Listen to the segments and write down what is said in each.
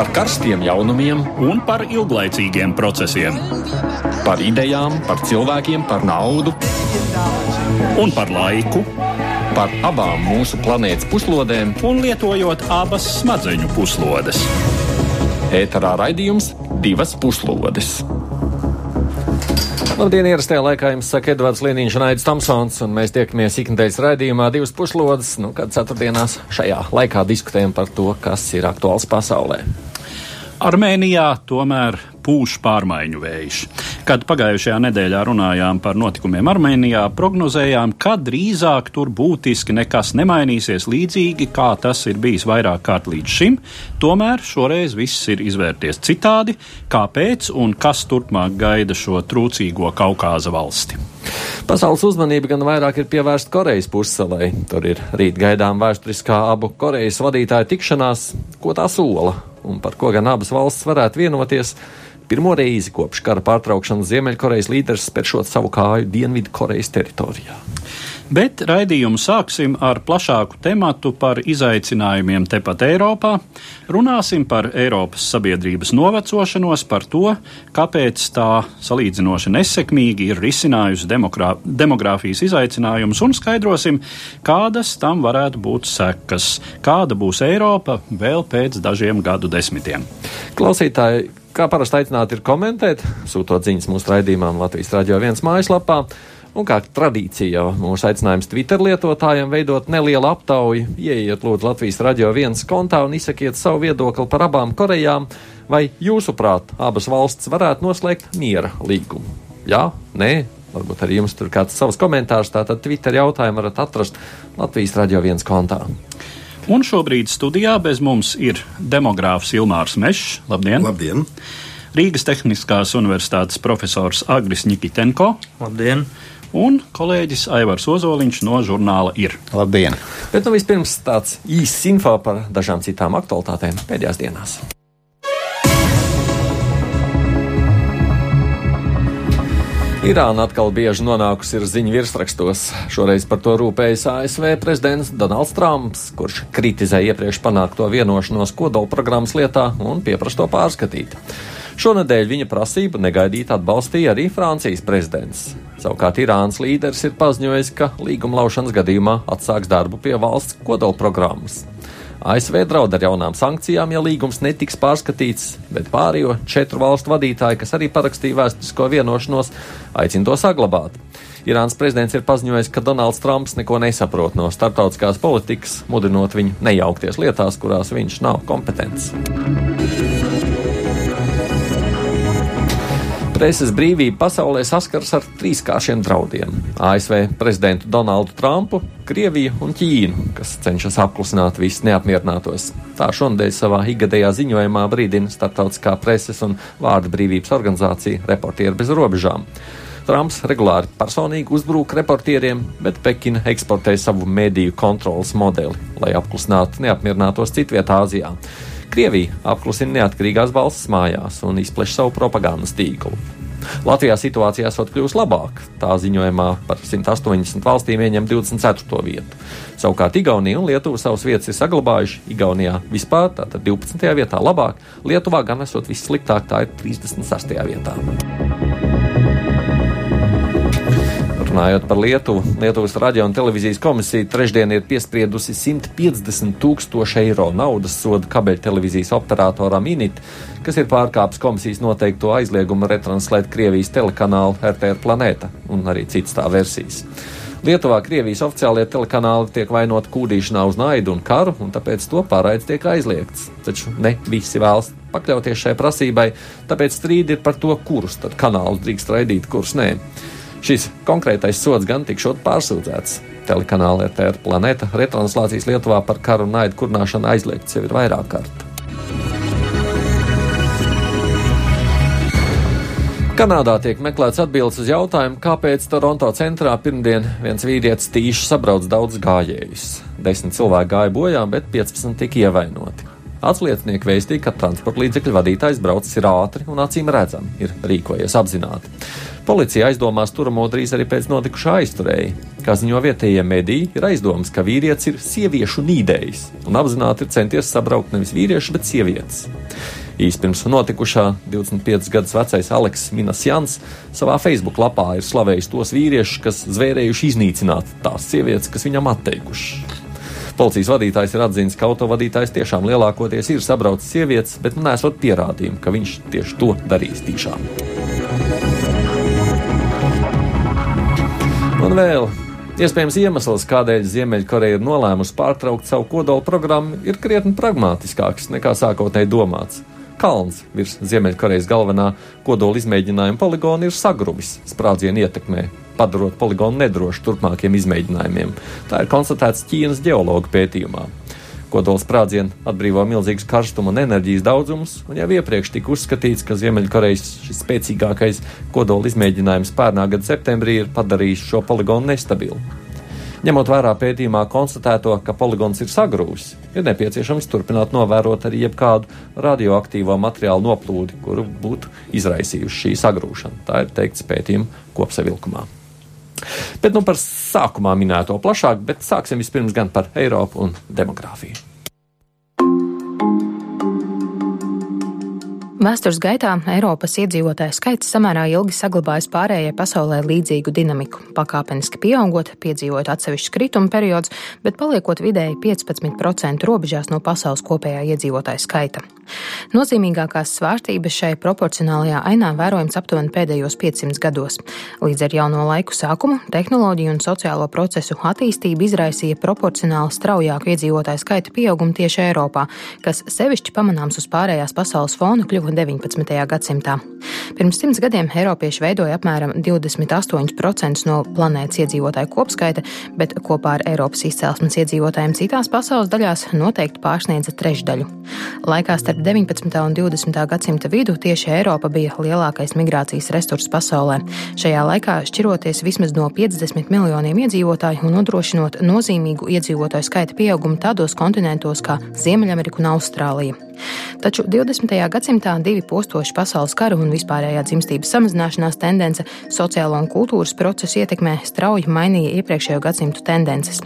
par karstiem jaunumiem, un par ilglaicīgiem procesiem. par idejām, par cilvēkiem, par naudu, Un par laiku, par abām mūsu planētas puslodēm. un lietojot abas smadzeņu puslodes. Ēterā raidījums divas puslodes. Labdien, ierastajā laikā jums saka Edvards Liniņš un Aits Tomsons, un mēs tiekamies ikdienas raidījumā divas puslodes, nu, kad ceturtdienās šajā laikā diskutējam par to, kas ir aktuāls pasaulē. Armēnijā tomēr pūš pārmaiņu vējš. Kad pagājušajā nedēļā runājām par notikumiem Armēnijā, prognozējām, ka drīzāk tur būtiski nekas nemainīsies līdzīgi, kā tas ir bijis vairāk kārt līdz šim. Tomēr šoreiz viss ir izvērties citādi. Kāpēc un kas turpmāk gaida šo trūcīgo Kaukāza valsti? Pasaules uzmanība gan vairāk ir pievērsta Korejas pussalai. Tur ir rīt gaidām vēsturiskā abu Korejas vadītāju tikšanās, ko tā sola un par ko gan abas valstis varētu vienoties. Pirmo reizi kopš kara pārtraukšanas Ziemeļkorejas līderis spēršot savu kāju Dienvidu Korejas teritorijā. Bet raidījumu sāksim ar plašāku tematu par izaicinājumiem tepat Eiropā. Runāsim par Eiropas sabiedrības novecošanos, par to, kāpēc tā salīdzinoši nesekmīgi ir risinājusi demogrāfijas izaicinājumus, un skaidrosim, kādas tam varētu būt sekas, kāda būs Eiropa vēl pēc dažiem gadu desmitiem. Klausītāji, kā parasti aicināti ir komentēt, sūtot ziņas mūsu raidījumam Latvijas radio viens mājaslapā. Un kā tradīcija jau mūsu aicinājums Twitter lietotājiem veidot nelielu aptauju, ieiet lūdzu Latvijas radio viens kontā un izsakiet savu viedokli par abām Korejām, vai jūsuprāt abas valsts varētu noslēgt miera līgumu? Jā, nē, varbūt arī jums tur kāds savs komentārs, tātad Twitter jautājumu varat atrast Latvijas radio viens kontā. Un šobrīd studijā bez mums ir demogrāfs Ilmārs Mešs. Labdien! Labdien! Rīgas Tehniskās Universitātes profesors Agris Nikitenko Labdien! un kolēģis Aivars Ozoliņš no žurnāla Ir. Labdien! Bet nu vispirms tāds īsts info par dažām citām aktualitātēm pēdējās dienās. Irāna atkal bieži nonākusi ir ziņu virsrakstos. Šoreiz par to rūpējas ASV prezidents Donalds Trumps, kurš kritizē iepriekš panākto vienošanos kodolprogrammas lietā un pieprasa to pārskatīt. Šonadēļ viņa prasību negaidīt atbalstīja arī Francijas prezidents. Savukārt Irānas līderis ir paziņojis, ka līguma laušanas gadījumā atsāks darbu pie valsts kodolprogrammas. ASV draud ar jaunām sankcijām, ja līgums netiks pārskatīts, bet pārējo četru valstu vadītāji, kas arī parakstīja vēsturisko vienošanos, aicina to saglabāt. Irānas prezidents ir paziņojis, ka Donalds Trumps neko nesaprot no starptautiskās politikas, mudinot viņu nejaukties lietās, kurās viņš nav kompetents. Preses brīvība pasaulē saskars ar trīskāršiem draudiem - ASV prezidentu Donaldu Trumpu, Krieviju un Ķīnu, kas cenšas apklusināt visus neapmierinātos. Tā šonadēļ savā ikgadējā ziņojumā brīdina Startautiskā preses un vārda brīvības organizācija Reportieri bez robežām. Trumps regulāri personīgi uzbrūk reportieriem, bet Pekina eksportē savu mediju kontrolas modeli, lai apklusinātu neapmierinātos citvietā Āzijā. Krievija apklusina neatkarīgās valsts mājās un izpleš savu propagandas tīklu. Latvijā situācija esot kļuvusi labāka. Tā ziņojumā par 180 valstīm ieņem 24. vietu. Savukārt Igaunija un Lietuva savas vietas ir saglabājuši. Igaunijā vispār tātad 12. vietā labāk, Lietuvā gan esot vissliktāk, tā ir 36. vietā. Runājot par Lietuvu, Lietuvas radio un televīzijas komisija trešdien ir piespriedusi 150 tūkstošu eiro naudas sodu kabeļtelevīzijas operatoram Init, kas ir pārkāpis komisijas noteikto aizliegumu retranslēt Krievijas telekanālu RTR Planēta un arī citas tā versijas. Lietuvā Krievijas oficiālie telekanāli tiek vainoti kūdīšanā uz naidu un karu, un tāpēc to pārraids tiek aizliegts. Taču ne visi vēlas pakļauties šai prasībai, tāpēc strīdi ir par to, kurus tad kanālus drīkst raidīt, kurus nē. Šis konkrētais sods gan tikšot pārsūdzēts. Telekanāla RTR planēta retranslācijas Lietuvā par karu un naidu kurināšanu aizliegts jau ir vairāk kārt. Kanādā tiek meklēts atbildes uz jautājumu, kāpēc Toronto centrā pirmdien viens vīrietis tīši sabrauc daudz gājējus. Desmit cilvēki gāja bojā, bet 15 tika ievainoti. Atsliecinieki vēstīja, ka transporta līdzekļu vadītājs braucis ātri un acīm redzami ir rīkojies apzināti. Policija aizdomās turamo drīz arī pēc notikušā aizturēja. Kā ziņo vietējie mediji, ir aizdomas, ka vīrietis ir sieviešu nīdējis un apzināti ir centies sabraukt nevis vīriešus, bet sievietes. Īsi pirms notikušā 25 gadus vecais Aleks Minas Jans savā Facebook lapā ir slavējis tos vīriešus, kas zvērējuši iznīcināt tās sievietes, kas viņam atteikušas. Policijas vadītājs ir atzīmis, ka autovadītājs tiešām lielākoties ir sabraucis sievietes, bet nesot pierādījumu, ka viņš tieši to darīs tiešām. Un vēl Iespējams, iemesls, kādēļ Ziemeļkoreja ir nolēmusi pārtraukt savu kodola programmu, ir krietni pragmatiskāks nekā sākotnēji domāts. Kalns virs Ziemeļkorejas galvenā kodola izmēģinājuma poligona ir sagrumis sprādzienu ietekmē, padarot poligonu nedrošu turpmākiem izmēģinājumiem. Tā ir konstatēts Ķīnas ģeologu pētījumā. Kodols sprādzienu atbrīvo milzīgus karstuma un enerģijas daudzumus, un jau iepriekš tika uzskatīts, ka Ziemeļkorejas šis spēcīgākais kodola izmēģinājums pērnā gada septembrī ir padarījis šo poligonu nestabilu. Ņemot vērā pētījumā konstatēto, ka poligons ir sagrūvis, ir nepieciešams turpināt novērot arī jebkādu radioaktīvo materiālu noplūdi, kuru būtu izraisījusi šī sagrūšana. Tā ir teikts pētījuma kopsavilkumā. Bet nu par sākumā minēto plašāk, bet sāksim vispirms gan par Eiropu un demogrāfiju. Vēstures gaitā Eiropas iedzīvotāju skaits samērā ilgi saglabājas pārējai pasaulē līdzīgu dinamiku, pakāpeniski pieaugot, piedzīvot atsevišķus krituma periodus, bet paliekot vidēji 15% robežās no pasaules kopējā iedzīvotāju skaita. Nozīmīgākās svārstības šai proporcionālajā ainā vērojams aptuveni pēdējos 500 gados. Līdz ar jauno laiku sākumu tehnoloģiju un sociālo procesu attīstība izraisīja proporcionāli straujāku iedzīvotāju skaita pieaugumu tieši Eiropā, kas sevišķi pamanāms uz pārējās pasaules fona kļuva 19. gadsimtā. Pirms simts gadiem Eiropieši veidoja apmēram 28% no planētas iedzīvotāju kopskaita, bet kopā ar Eiropas izcelsmes iedzīvotājiem citās pasaules daļās noteikti pārsniedza trešdaļu. Laikā starp 19. un 20. gadsimta vidu tieši Eiropa bija lielākais migrācijas resurss pasaulē. Šajā laikā šķiroties vismaz no 50 miljoniem iedzīvotāju un nodrošinot nozīmīgu iedzīvotāju skaita pieaugumu tādos kontinentos kā Ziemeļamerika un Austrālija. Taču 20. gadsimtā divi postoši pasaules kara un vispārējā dzimstības samazināšanās tendence sociālo un kultūras procesu ietekmē strauji mainīja iepriekšējo gadsimtu tendences.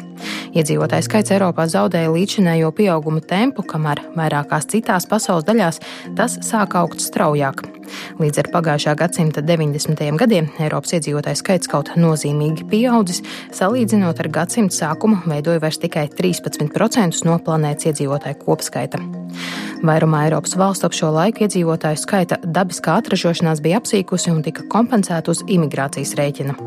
Iedzīvotāju skaits Eiropā zaudēja līdzinējo pieauguma tempu, kamēr vairākās citās pasaules daļās tas sāk augt straujāk. Līdz ar pagājušā gadsimta 90. gadiem Eiropas iedzīvotāju skaits kaut nozīmīgi pieaudzis, salīdzinot ar gadsimta sākumu, veidoja vairs tikai 13% no planētas iedzīvotāju kopskaita. Vairumā Eiropas valstu ap šo laiku iedzīvotāju skaita dabiskā atražošanās bija apsīkusi un tika kompensēta uz imigrācijas rēķina.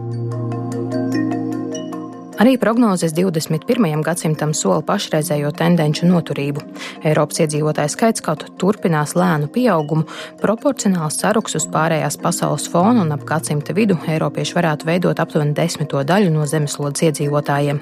Arī prognozes 21. gadsimtam sola pašreizējo tendenci noturību. Eiropas iedzīvotāju skaits kaut turpinās lēnu pieaugumu, proporcionāls saruks uz pārējās pasaules fonu un ap gadsimta vidu Eiropieši varētu veidot aptuveni desmito daļu no zemeslodes iedzīvotājiem.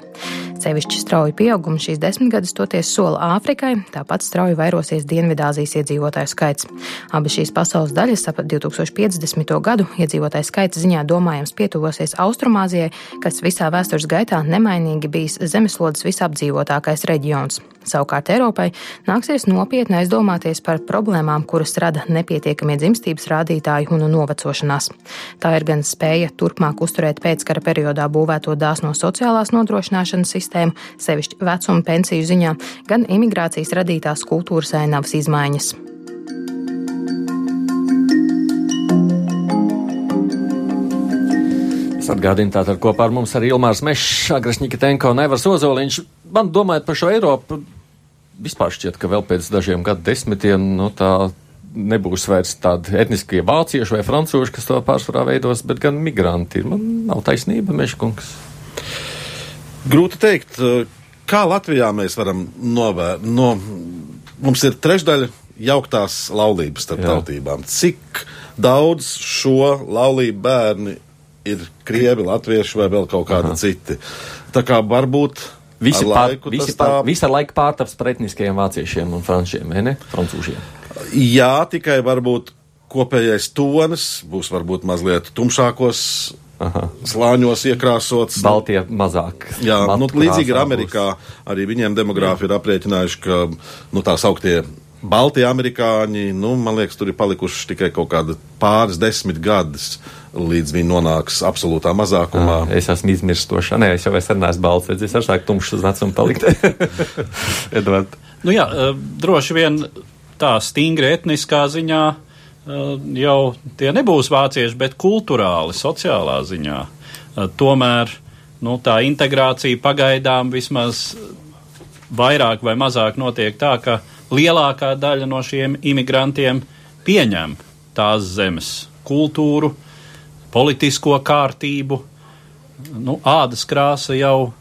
Sevišķi strauji pieaugums šīs desmitgades toties sola Āfrikai, tāpat strauji vairosies Dienvidāzijas iedzīvotāju skaits. Abas šīs pasaules daļas ap 2050. gadu iedzīvotāju skaita ziņā domājams pietuvosies Austrumāzijai, kas visā vēstures gaitā nemainīgi bijis zemeslodes visapdzīvotākais reģions. Savukārt Eiropai nāksies nopietni aizdomāties par problēmām, kuras rada nepietiekamie dzimstības rādītāji un novecošanās. Tā ir gan spēja turpmāk uzturēt pēckara periodā būvēto dāsno sociālās nodrošināšanas sistēmu, sevišķi vecuma pensiju ziņā, gan imigrācijas radītās kultūras ainavas izmaiņas. Es atgādinu, tātad kopā ar mums arī Ilmārs Mešs, Agres Nikitenko un Evers Ozoliņš. Man domājot par šo Eiropu, vispār šķiet, ka vēl pēc dažiem gadu desmitiem, nu tā nebūs vairs tādi etniskie vācieši vai francūži, kas to pārsvarā veidos, bet gan migranti. Man nav taisnība, Meškungs. Grūti teikt, kā Latvijā mēs varam novērt. No, mums ir trešdaļa jauktās laulības starp Jā. tautībām. Cik daudz šo laulību bērni ir krievi, latvieši vai vēl kaut kādi Aha. citi. Tā kā varbūt. Visi, pār, visi, tā... pār, visi ar laiku pārtaps par etniskajiem vāciešiem un frančiem, ne? Francūžiem. Jā, tikai varbūt kopējais tonis būs varbūt mazliet tumšākos Aha. slāņos iekrāsots. Baltie mazāk. Jā, nu, līdzīgi ir Amerikā. Arī viņiem demogrāfi ir aprēķinājuši, ka nu, tās augtie Baltie amerikāņi, nu, man liekas, tur ir palikuši tikai kaut kādi pāris desmit gadus līdz viņi nonāks absolūtā mazākumā. Ah, es esmu izmirstoša. Nē, es jau es neesmu balts, es esmu sāk tumšs uz vecumu palikt. Edvard. Nu jā, eh, droši vien tā stingri etniskā ziņā eh, jau tie nebūs vācieši, bet kultūrāli, sociālā ziņā. Eh, tomēr nu, tā integrācija pagaidām vismaz vairāk vai mazāk notiek tā, ka lielākā daļa no šiem imigrantiem pieņem tās zemes kultūru, politisko kārtību. Nu, ādas krāsa jau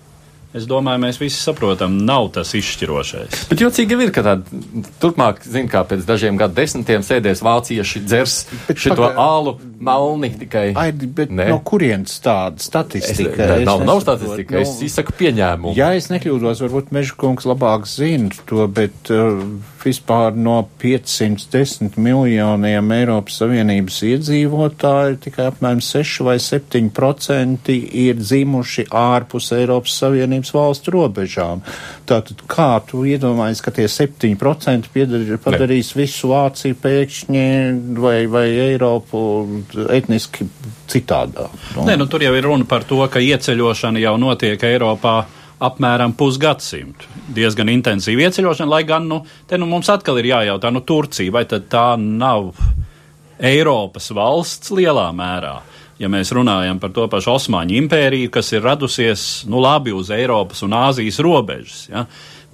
Es domāju, mēs visi saprotam, nav tas izšķirošais. Bet jocīgi ir, ka tāda turpmāk, zin, kā pēc dažiem gadu desmitiem sēdēs vācieši dzers bet šito paga... ālu malni tikai. Ai, bet ne? no kurienes tāda statistika? Es, ne, nav, nav statistika, no, es nu, izsaku pieņēmumu. Ja es nekļūdos, varbūt Mežkungs labāk zina to, bet uh, vispār no 510 miljoniem Eiropas Savienības iedzīvotāju tikai apmēram 6 vai 7 procenti ir dzimuši ārpus Eiropas Savienības valstu robežām. Tātad kā tu iedomājies, ka tie 7% piedar, padarīs ne. visu Vāciju pēkšņi vai, vai Eiropu etniski citādāk? Nu? Nē, nu tur jau ir runa par to, ka ieceļošana jau notiek Eiropā apmēram pusgadsimtu. Diezgan intensīva ieceļošana, lai gan nu, te nu mums atkal ir jājautā, nu Turcija, vai tā nav Eiropas valsts lielā mērā? Ja mēs runājam par to pašu Osmaņu impēriju, kas ir radusies nu, labi uz Eiropas un Āzijas robežas, ja?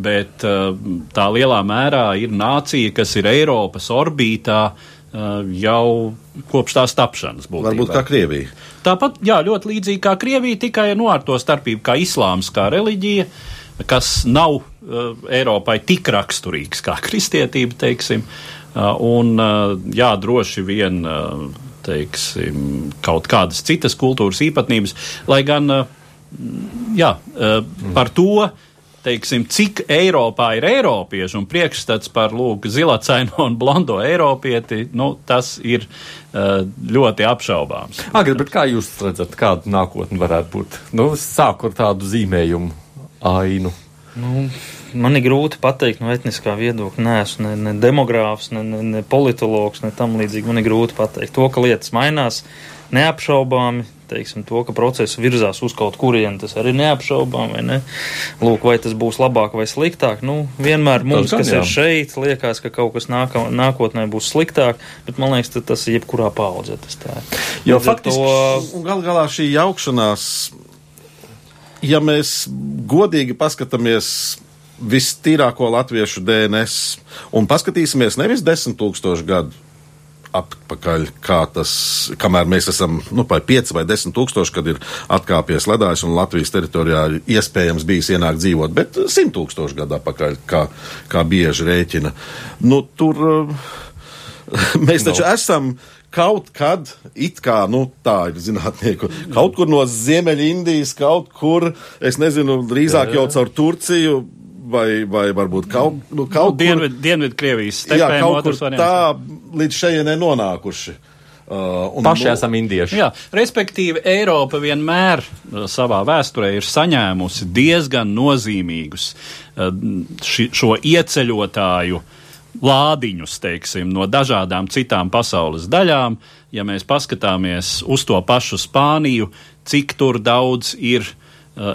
bet uh, tā lielā mērā ir nācija, kas ir Eiropas orbītā uh, jau kopš tās tapšanas. Būtībā. Varbūt kā Krievija. Tāpat, jā, ļoti līdzīgi kā Krievija, tikai nu, ar to starpību, kā islāms, kā reliģija, kas nav uh, Eiropai tik raksturīgs kā kristietība, teiksim. Uh, un, uh, jā, droši vien, uh, teiksim, kaut kādas citas kultūras īpatnības, lai gan, uh, jā, uh, par to teiksim, cik Eiropā ir eiropieši un priekšstats par lūk, zilacaino un blondo eiropieti, nu, tas ir uh, ļoti apšaubāms. Agri, bet kā jūs redzat, kāda nākotne varētu būt? Nu, sāku ar tādu zīmējumu ainu. Nu, man ir grūti pateikt no etniskā viedokļa. Nē, esmu ne, ne demogrāfs, ne, ne, ne politologs, ne tam līdzīgi. Man ir grūti pateikt to, ka lietas mainās neapšaubāmi teiksim, to, ka process virzās uz kaut kurienu, tas arī neapšaubām, vai ne? Lūk, vai tas būs labāk vai sliktāk. Nu, vienmēr mums, kas ir šeit, liekas, ka kaut kas nāka, nākotnē būs sliktāk, bet man liekas, tas ir jebkurā paudzē. Tas tā ir. Jo Līdz faktiski to... gal galā šī jaukšanās, ja mēs godīgi paskatāmies vistīrāko latviešu DNS un paskatīsimies nevis desmit tūkstošu gadu atpakaļ, kā tas, kamēr mēs esam, nu, pa 5 vai 10 tūkstoši, kad ir atkāpies ledājs un Latvijas teritorijā iespējams bijis ienākt dzīvot, bet 100 tūkstoši gadu atpakaļ, kā, kā bieži rēķina. Nu, tur mēs taču no. esam kaut kad, it kā, nu, tā ir zinātnieku, kaut kur no Ziemeļindijas, kaut kur, es nezinu, drīzāk jau caur Turciju, vai, vai varbūt kaut, nu, kaut nu, Dienvid, kur. Dienvidkrievijas stepēm. Jā, kaut kur variants. tā līdz šejienē nonākuši. Uh, un, Paši nu, esam indieši. Jā, respektīvi, Eiropa vienmēr uh, savā vēsturē ir saņēmusi diezgan nozīmīgus uh, ši, šo ieceļotāju lādiņus, teiksim, no dažādām citām pasaules daļām. Ja mēs paskatāmies uz to pašu Spāniju, cik tur daudz ir Eh,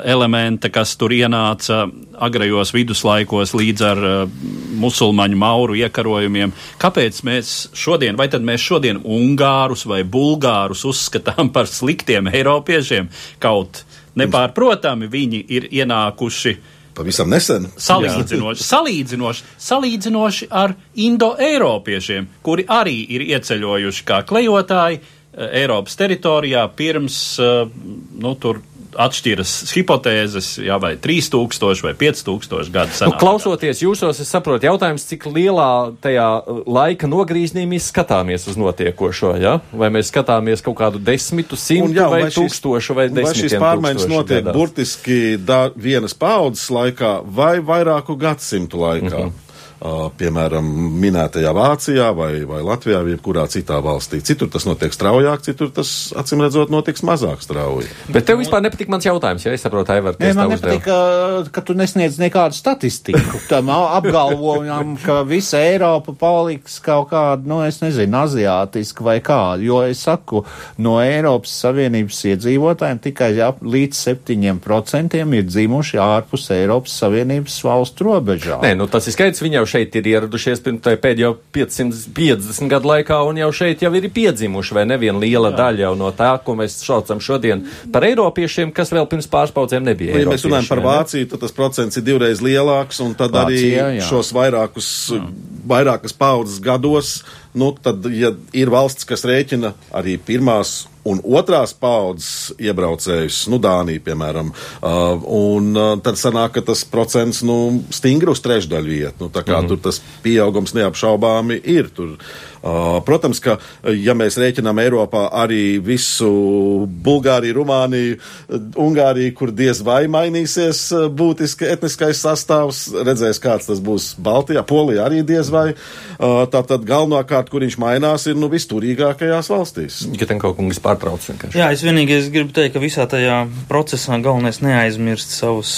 elementa, kas tur ienāca agrajos viduslaikos līdz ar uh, musulmaņu mauru iekarojumiem. Kāpēc mēs šodien, vai tad mēs šodien ungārus vai bulgārus uzskatām par sliktiem eiropiešiem? Kaut nepārprotami viņi ir ienākuši. Pavisam nesen. Salīdzinoši, salīdzinoši, salīdzinoši ar indo-eiropiešiem, kuri arī ir ieceļojuši kā klejotāji uh, Eiropas teritorijā pirms, uh, nu, tur atšķiras hipotēzes, jā, vai 3000 vai 5000 gadu senāk. Nu, klausoties jūsos, es saprotu jautājums, cik lielā tajā laika nogrīznī mēs skatāmies uz notiekošo, ja? Vai mēs skatāmies kaut kādu desmitu, simtu jā, vai, vai tūkstošu vai desmitiem. Vai šīs pārmaiņas notiek gadās. burtiski da, vienas paudzes laikā vai vairāku gadsimtu laikā? Mm -hmm. Piemēram, minētajā Vācijā vai, vai Latvijā, vai jebkurā citā valstī. Citur tas notiek straujāk, citur tas, acīm redzot, notiks mazāk strauji. Bet tev vispār nepatīk mans jautājums, ja es saprotu, Aivar, kas man nepatīk, ka, ka tu nesniedz nekādu statistiku. Tam apgalvojumam, ka visa Eiropa paliks kaut kāda, nu, es nezinu, aziātiska vai kāda. Jo es saku, no Eiropas Savienības iedzīvotājiem tikai ap, līdz 7% ir dzimuši ārpus Eiropas Savienības valstu robežām. Nē, nu tas ir skaidrs, viņi jau šeit ir ieradušies pirms pēdējo 550 gadu laikā, un jau šeit jau ir piedzimuši, vai neviena liela Jā. daļa jau no tā, ko mēs saucam šodien par eiropiešiem, kas vēl pirms pāris paudzēm nebija. Nu, Ja mēs runājam par? Vāciju, tad tas procents ir divreiz lielāks, un tad Vācijā, arī jā. šos vairākus, vairākas paudzes gados, nu, tad, ja ir valsts, kas rēķina arī pirmās un otrās paudzes iebraucējus, nu, Dānija, piemēram, uh, un uh, tad sanāk, ka tas procents, nu, stingri uz trešdaļu iet. Nu, tā kā mm -hmm. tur tas pieaugums neapšaubāmi ir. Tur, Uh, protams, ka, ja mēs rēķinām Eiropā arī visu Bulgāriju, Rumāniju, Ungāriju, kur diez vai mainīsies būtiski etniskais sastāvs, redzēs, kāds tas būs Baltijā, Polijā arī diez vai. Tātad galvenokārt, kur viņš mainās, ir nu visturīgākajās valstīs. Ja ten kaut kungs pārtrauc vienkārši. Jā, es vienīgais gribu teikt, ka visā tajā procesā galvenais neaizmirst savus,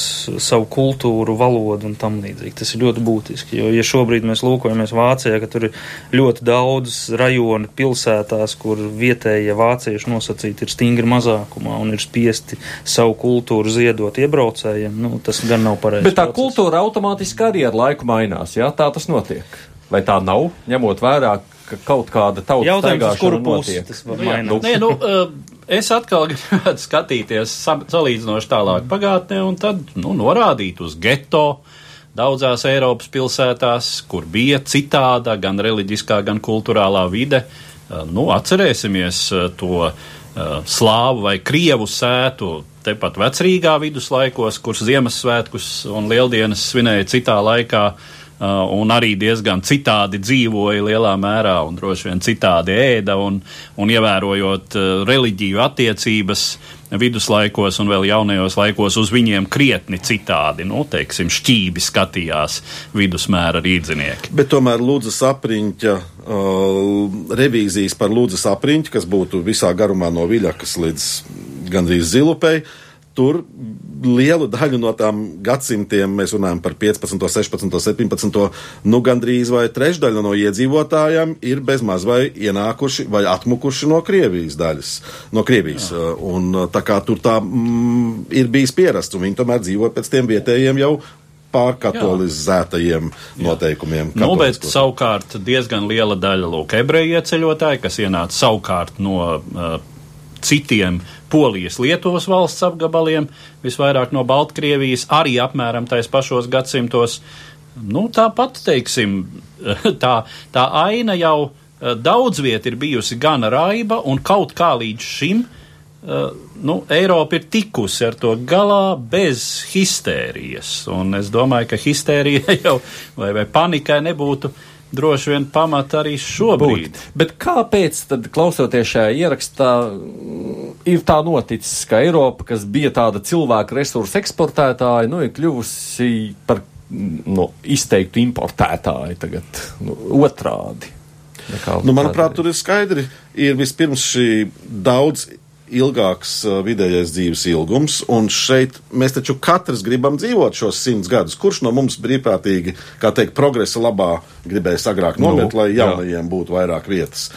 savu kultūru, valodu un tam līdzīgi. Tas ir ļoti būtiski, jo, ja šobrīd mēs lūkojamies Vācijā, ka tur ir ļoti daudz rajonu pilsētās, kur vietējie vācieši nosacīti ir stingri mazākumā un ir spiesti savu kultūru ziedot iebraucējiem, nu, tas gan nav pareizi. Bet tā kultūra automātiski arī ar laiku mainās, jā, tā tas notiek. Vai tā nav, ņemot vērā, ka kaut kāda tautas Jautājums, uz kuru pusi tas var Nu, jā, mainīt? Nē, nu, uh, es atkal gribētu skatīties sa- salīdzinoši tālāk pagātnē un tad nu, norādīt uz geto daudzās Eiropas pilsētās, kur bija citāda gan reliģiskā, gan kultūrālā vide. Uh, Nu, atcerēsimies uh, to uh, slāvu vai krievu sētu tepat vecrīgā viduslaikos, kurš Ziemassvētkus un Lieldienas svinēja citā laikā. Uh, un arī diezgan citādi dzīvoja lielā mērā, un droši vien citādi ēda, un, un ievērojot uh, reliģiju attiecības viduslaikos un vēl jaunajos laikos uz viņiem krietni citādi, nu, teiksim, šķībi skatījās vidusmēra rīdzinieki. Bet tomēr Lūdzes apriņķa, uh, revīzijas par Lūdzes apriņķu, kas būtu visā garumā no Viļakas līdz gandrīz Zilupei, tur lielu daļu no tām gadsimtiem, mēs runājam par 15, 16, 17, nu gandrīz vai trešdaļa no iedzīvotājiem ir bezmaz vai ienākuši vai atmukuši no Krievijas daļas, no Krievijas. Jā. Un uh, tā kā tur tā mm, ir bijis pierasts, un viņi tomēr dzīvo pēc tiem vietējiem jau pārkatolizētajiem noteikumiem. Nu, bet savukārt diezgan liela daļa lūk ebreju ieceļotāji, kas ienāca savukārt no uh, citiem Polijas, Lietuvas valsts apgabaliem, visvairāk no Baltkrievijas, arī apmēram tais pašos gadsimtos. Nu, tāpat, teiksim, tā, tā aina jau uh, daudz viet ir bijusi gana raiba, un kaut kā līdz šim uh, nu, Eiropa ir tikusi ar to galā bez histērijas. Un es domāju, ka histērija jau vai, vai panikai nebūtu droši vien pamata arī šobrīd. Būt. Bet kāpēc tad, klausoties šajā ierakstā, mm, ir tā noticis, ka Eiropa, kas bija tāda cilvēku resursu eksportētāja, nu, ir kļuvusi par mm, nu, izteiktu importētāju tagad nu, otrādi? Nu, manuprāt, tur ir skaidri. Ir vispirms šī daudz ilgāks uh, vidējais dzīves ilgums, un šeit mēs taču katrs gribam dzīvot šos simts gadus. Kurš no mums brīvprātīgi, kā teikt, progresa labā gribēs agrāk nomirt, Nu, lai jā. jaunajiem būtu vairāk vietas?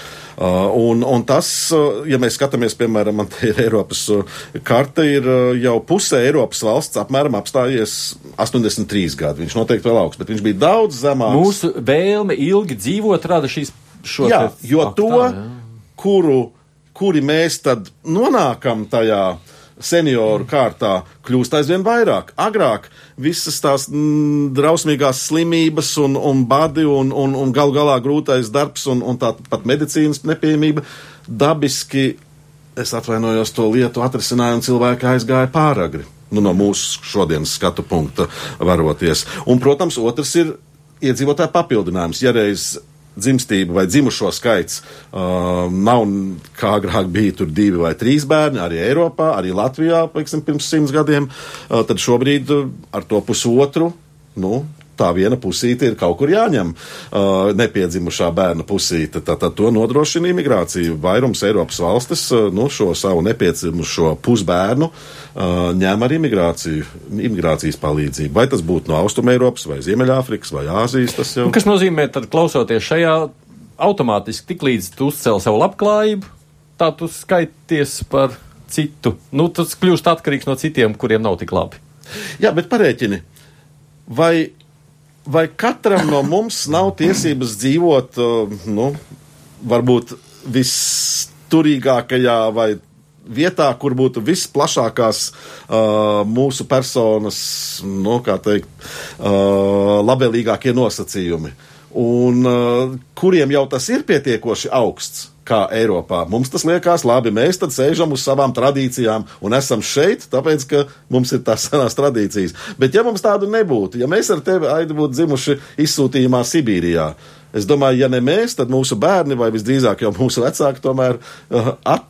Uh, un, un tas, uh, ja mēs skatāmies, piemēram, man te ir Eiropas uh, karte, ir jau pusē Eiropas valsts apmēram apstājies 83 gadi. Viņš noteikti vēl augsts, bet viņš bija daudz zemāks. Mūsu vēlme ilgi dzīvot rada šīs šo Jā, te jo faktu, to, tā, jā. kuru, kuri mēs tad nonākam tajā senioru kārtā, kļūst aizvien vairāk. Agrāk visas tās mm, drausmīgās slimības un, un badi un, un, un gal galā grūtais darbs un, un tā pat medicīnas nepieejamība dabiski, es atvainojos to lietu atrisinājumu, cilvēki aizgāja pāragri. Nu, no mūsu šodienas skatu punkta varoties. Un, protams, otrs ir iedzīvotāju papildinājums. Ja reiz dzimstība vai dzimušo skaits uh, nav kā agrāk bija tur divi vai trīs bērni, arī Eiropā, arī Latvijā, piemēram, pirms simts gadiem, uh, tad šobrīd uh, ar to pusotru. Nu, tā viena pusīte ir kaut kur jāņem uh, nepiedzimušā bērna pusīte. Tātad to nodrošina imigrācija. Vairums Eiropas valstis uh, nu, šo savu nepiedzimušo pusbērnu uh, ņem ar imigrāciju, imigrācijas palīdzību. Vai tas būtu no Austrum Eiropas, vai Ziemeļāfrikas, vai Āzijas. Tas jau... Kas nozīmē, tad klausoties šajā, automātiski tik līdz tu uzcēl savu labklājību, tā tu skaities par citu. Nu, tas kļūst atkarīgs no citiem, kuriem nav tik labi. Jā, bet parēķini. Vai vai katram no mums nav tiesības dzīvot, uh, nu, varbūt visturīgākajā vai vietā, kur būtu visplašākās uh, mūsu personas, nu, kā teikt, uh, labvēlīgākie nosacījumi, un uh, kuriem jau tas ir pietiekoši augsts kā Eiropā. Mums tas liekas labi. Mēs tad sēžam uz savām tradīcijām un esam šeit, tāpēc, ka mums ir tās senās tradīcijas. Bet ja mums tādu nebūtu, ja mēs ar tevi Aidi būtu dzimuši izsūtījumā Sibīrijā, es domāju, ja ne mēs, tad mūsu bērni vai visdrīzāk jau mūsu vecāki tomēr uh, at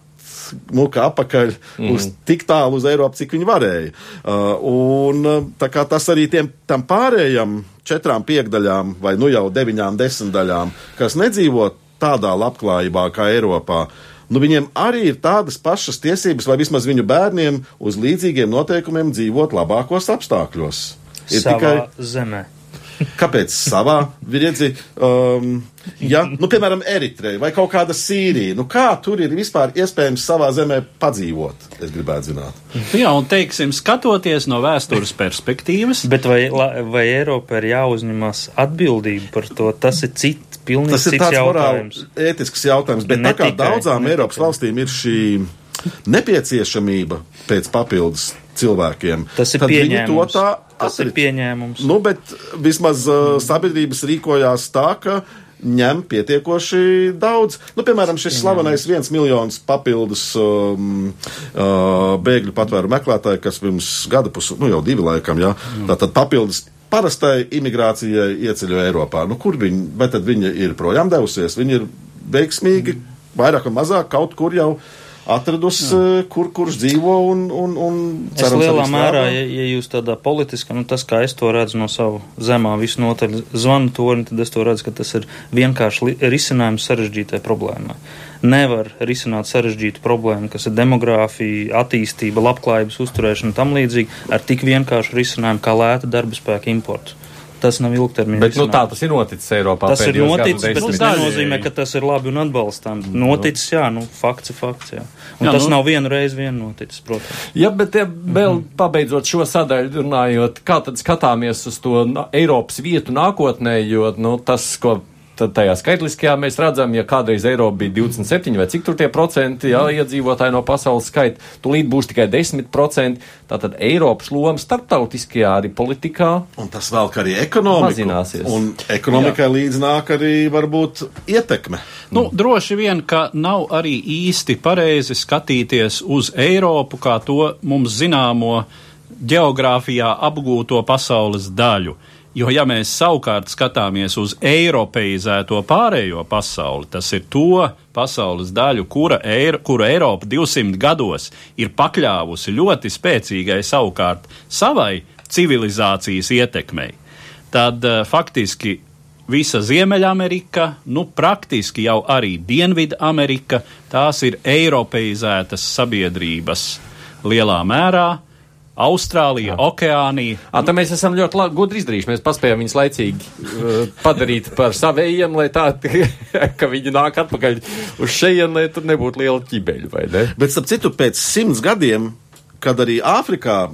muka apakaļ mm. uz tik tālu uz Eiropu, cik viņi varēja. Uh, un uh, tā kā tas arī tiem tam pārējiem četrām piekdaļām vai nu jau deviņām desmitdaļām, kas nedzīvo tādā labklājībā kā Eiropā. Nu, viņiem arī ir tādas pašas tiesības, vai vismaz viņu bērniem uz līdzīgiem noteikumiem dzīvot labākos apstākļos. Ir Savā tikai zemē. Kāpēc savā viedzi? Um, ja, nu, piemēram, Eritreja vai kaut kāda Sīrija. Nu, kā tur ir vispār iespējams savā zemē padzīvot? Es gribētu zināt. Jā, un teiksim, skatoties no vēstures perspektīvas. Bet vai, vai Eiropa ir jāuzņemas atbildība par to? Tas ir cits, pilnīgi Tas ir cits jautājums. morāli ētisks jautājums, bet Ne tā kā tikai, daudzām ne Eiropas tikai. valstīm ir šī nepieciešamība pēc papildus cilvēkiem, Tas ir tad viņi to pieņēmums. tā Tas ir atrit. pieņēmums. Nu, bet vismaz uh, sabiedrības rīkojās tā, ka ņem pietiekoši daudz. Nu, piemēram, šis slavenais viens miljons papildus um, uh, bēgļu patvēru meklētāji, kas pirms gada pusi, nu jau divi laikam, jā, tātad papildus parastai imigrācijai ieceļo Eiropā. Nu, kur viņi, vai tad viņa ir projām devusies? Viņi ir veiksmīgi, vairāk vai mazāk kaut kur jau atradusi, uh, kur, kurš dzīvo un, un, un Es cerams, lielā arī mērā, ja, ja jūs tādā politiskā, nu tas, kā es to redzu no savu zemā visnotaļ zvanu torni, tad es to redzu, ka tas ir vienkārši risinājums sarežģītai problēmai. Nevar risināt sarežģītu problēmu, kas ir demogrāfija, attīstība, labklājības uzturēšana un tam līdzīgi, ar tik vienkāršu risinājumu kā lēta darba spēka importu. Tas nav ilgtermiņa. Bet nu, tā tas ir noticis Eiropā. Tas ir noticis, bet tas nenozīmē, ka tas ir labi un atbalstām. Noticis, jā, nu, fakts ir fakts, jā. Un Jā, jā, tas nu- nu... nav vienu reizi vien noticis, protams. Ja, bet ja vēl Mhm. pabeidzot šo sadaļu, runājot, kā tad skatāmies uz to Eiropas vietu nākotnē, jo nu, tas, ko tad tajā skaitliskajā mēs redzam, ja kādreiz Eiropa bija 27 vai cik tur tie procenti, jā, iedzīvotāji no pasaules skaita, tūlīt būs tikai 10%, tātad Eiropas loma starptautiskajā arī politikā. Un tas vēl kā arī ekonomika. Mazināsies. Un ekonomikai līdz nāk arī varbūt ietekme. Nu, droši vien, ka nav arī īsti pareizi skatīties uz Eiropu kā to mums zināmo geogrāfijā apgūto pasaules daļu. Jo, ja mēs savukārt skatāmies uz eiropeizēto pārējo pasauli, tas ir to pasaules daļu, kura, Eiro, kura Eiropa 200 gados ir pakļāvusi ļoti spēcīgai savukārt savai civilizācijas ietekmei, tad uh, faktiski visa Ziemeļamerika, nu praktiski jau arī Dienvidamerika, tās ir eiropeizētas sabiedrības lielā mērā. Austrālija, Okeānija. À, tā mēs esam ļoti labi, gudri izdarījuši. Mēs paspējām viņus laicīgi uh, padarīt par savējiem, lai tā, ka viņi nāk atpakaļ uz šejienu, lai tur nebūtu liela ķibeļa, vai ne? Bet, starp citu, pēc simts gadiem, kad arī Āfrikā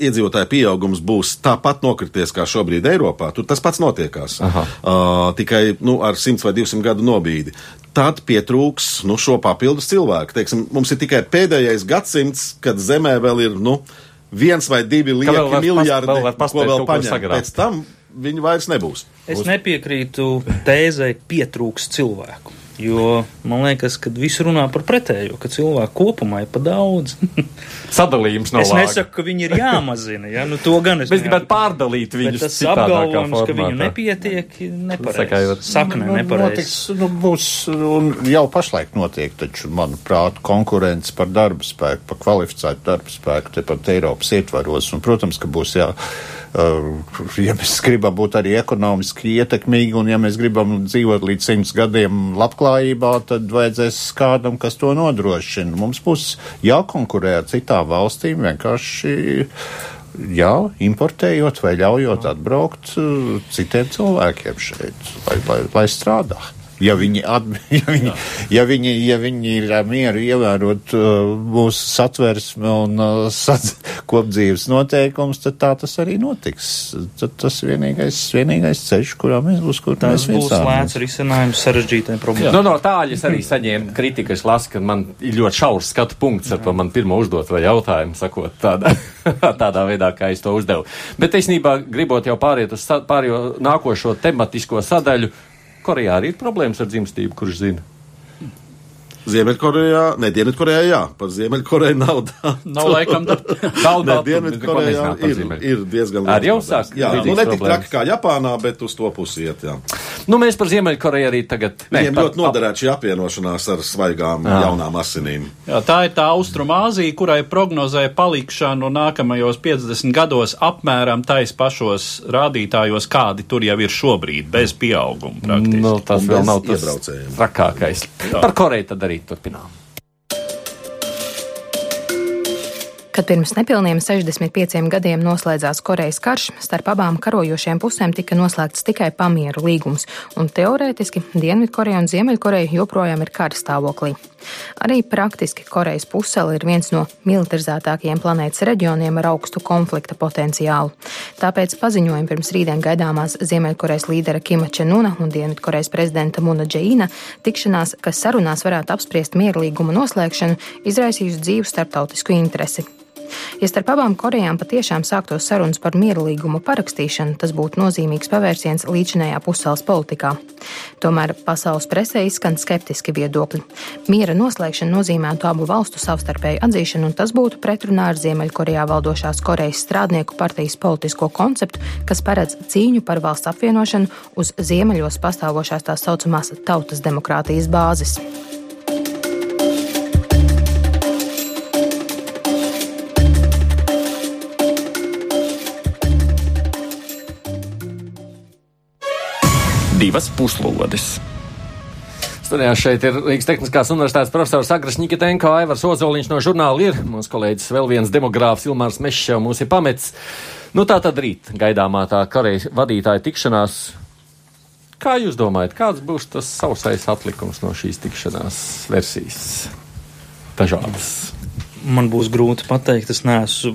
iedzīvotāju pieaugums būs tāpat nokrities kā šobrīd Eiropā, tur tas pats notiekās. Aha. Uh, tikai nu, ar 100 vai 200 gadu nobīdi. Tad pietrūks nu, šo papildus cilvēku. Teiksim, mums ir tikai pēdējais gadsimts, kad Zemē vēl ir nu, viens vai divi lieki miljardi, vēl var ko paspēt vēl paņemt. Pēc tam viņi vairs nebūs. Es nepiekrītu tēzai pietrūks cilvēku. Jo man liekas, ka visi runā par pretējo, ka cilvēku kopumā ir pa daudz. sadalījums no Es lāga. nesaku, ka viņi ir jāmazina. Ja? Nu, to gan es Mēs gribētu pārdalīt viņus tas apgalvojums, ka viņu nepietiek, nepareizs. Sakne Nu, nepareizs. notiks, nu, būs, un jau pašlaik notiek, taču, manuprāt, konkurence par darba spēku, par kvalificētu darba spēku, tepat Eiropas ietvaros. Un, protams, ka būs jā. Uh, ja mēs gribam būt arī ekonomiski ietekmīgi, un ja mēs gribam dzīvot līdz simts gadiem labklājībā, tad vajadzēs kādam, kas to nodrošina. Mums būs jākonkurē ar citām valstīm vienkārši. Jā, importējot vai ļaujot atbraukt uh, citiem cilvēkiem šeit, lai, lai, lai strādā. Ja viņi, at, ja, viņi, ja, viņi, ja viņi ir mieru ievērot uh, mūsu satversmi un uh, sat, kopdzīves noteikums, tad tā tas arī notiks. Tad tas vienīgais, vienīgais ceļš, kurā mēs būs, kur Tas mēs būs lēts risinājums sarežģītai problēmai. Nu, no tāļa es arī saņēmu kritiku. Es lasu, ka man ir ļoti šaurs skatu punkts ar to man pirmo uzdot vai jautājumu, sakot tādā, tādā veidā, kā es to uzdevu. Bet īstenībā, gribot jau pāriet uz pārējo nākošo tematisko sadaļu, Korejā arī ir problēmas ar dzimstību, kurš zina. Ziemeļkorejā, ne Dienvidkorejā, jā, par Ziemeļkoreju nav tā. Nav laikam tā. Daudz Ne, Dienvidkorejā ir, ir diezgan Arī jau liels sāk. Jā, nu ne tik traki kā Japānā, bet uz to pusi iet, jā. Nu, mēs par Ziemeļkoreju arī tagad. Viņiem par- ļoti noderētu šī apvienošanās ar svaigām Jā. jaunām asinīm. Jā, tā ir tā Austrumāzija, kurai prognozē palikšanu nākamajos 50 gados apmēram tais pašos rādītājos, kādi tur jau ir šobrīd, bez pieauguma. praktiski. Nu, tas Un vēl nav tas iebraucējiem. trakākais. Par Koreju tad arī turpinām. Kad pirms nepilniem 65 gadiem noslēdzās Korejas karš, starp abām karojošajām pusēm tika noslēgts tikai pamieru līgums, un teorētiski Dienvidkoreja un Ziemeļkoreja joprojām ir kara stāvoklī. Arī praktiski Korejas pusēla ir viens no militarizētākajiem planētas reģioniem ar augstu konflikta potenciālu. Tāpēc paziņojumi pirms rītdien gaidāmās Ziemeļkorejas līdera Kima Čenuna un Dienvidkorejas prezidenta Muna Džeina tikšanās, kas sarunās varētu apspriest mierlīguma noslēgšanu, izraisījusi dzīvu starptautisku interesi. Ja starp abām Korejām patiešām sāktos sarunas par mierlīgumu parakstīšanu, tas būtu nozīmīgs pavērsiens līdzinējā pusēlas politikā. Tomēr pasaules presē izskan skeptiski viedokļi. Miera noslēgšana nozīmētu abu valstu savstarpēju atzīšanu, un tas būtu pretrunā ar Ziemeļkorejā valdošās Korejas strādnieku partijas politisko konceptu, kas paredz cīņu par valsts apvienošanu uz ziemeļos pastāvošās tās saucamās tautas demokrātijas bāzes. Divas puslodes. Studijā šeit ir Rīgas Tehniskās Universitātes profesors Agris Nikitenko, Aivars Ozoliņš no žurnāla ir. Mūsu kolēģis vēl viens demogrāfs Ilmārs Mešs jau mūs ir pamets. Nu tā tad rīt gaidāmā tā kareja vadītāja tikšanās. Kā jūs domājat, kāds būs tas sausais atlikums no šīs tikšanās versijas? Dažādas. Man būs grūti pateikt, es neesmu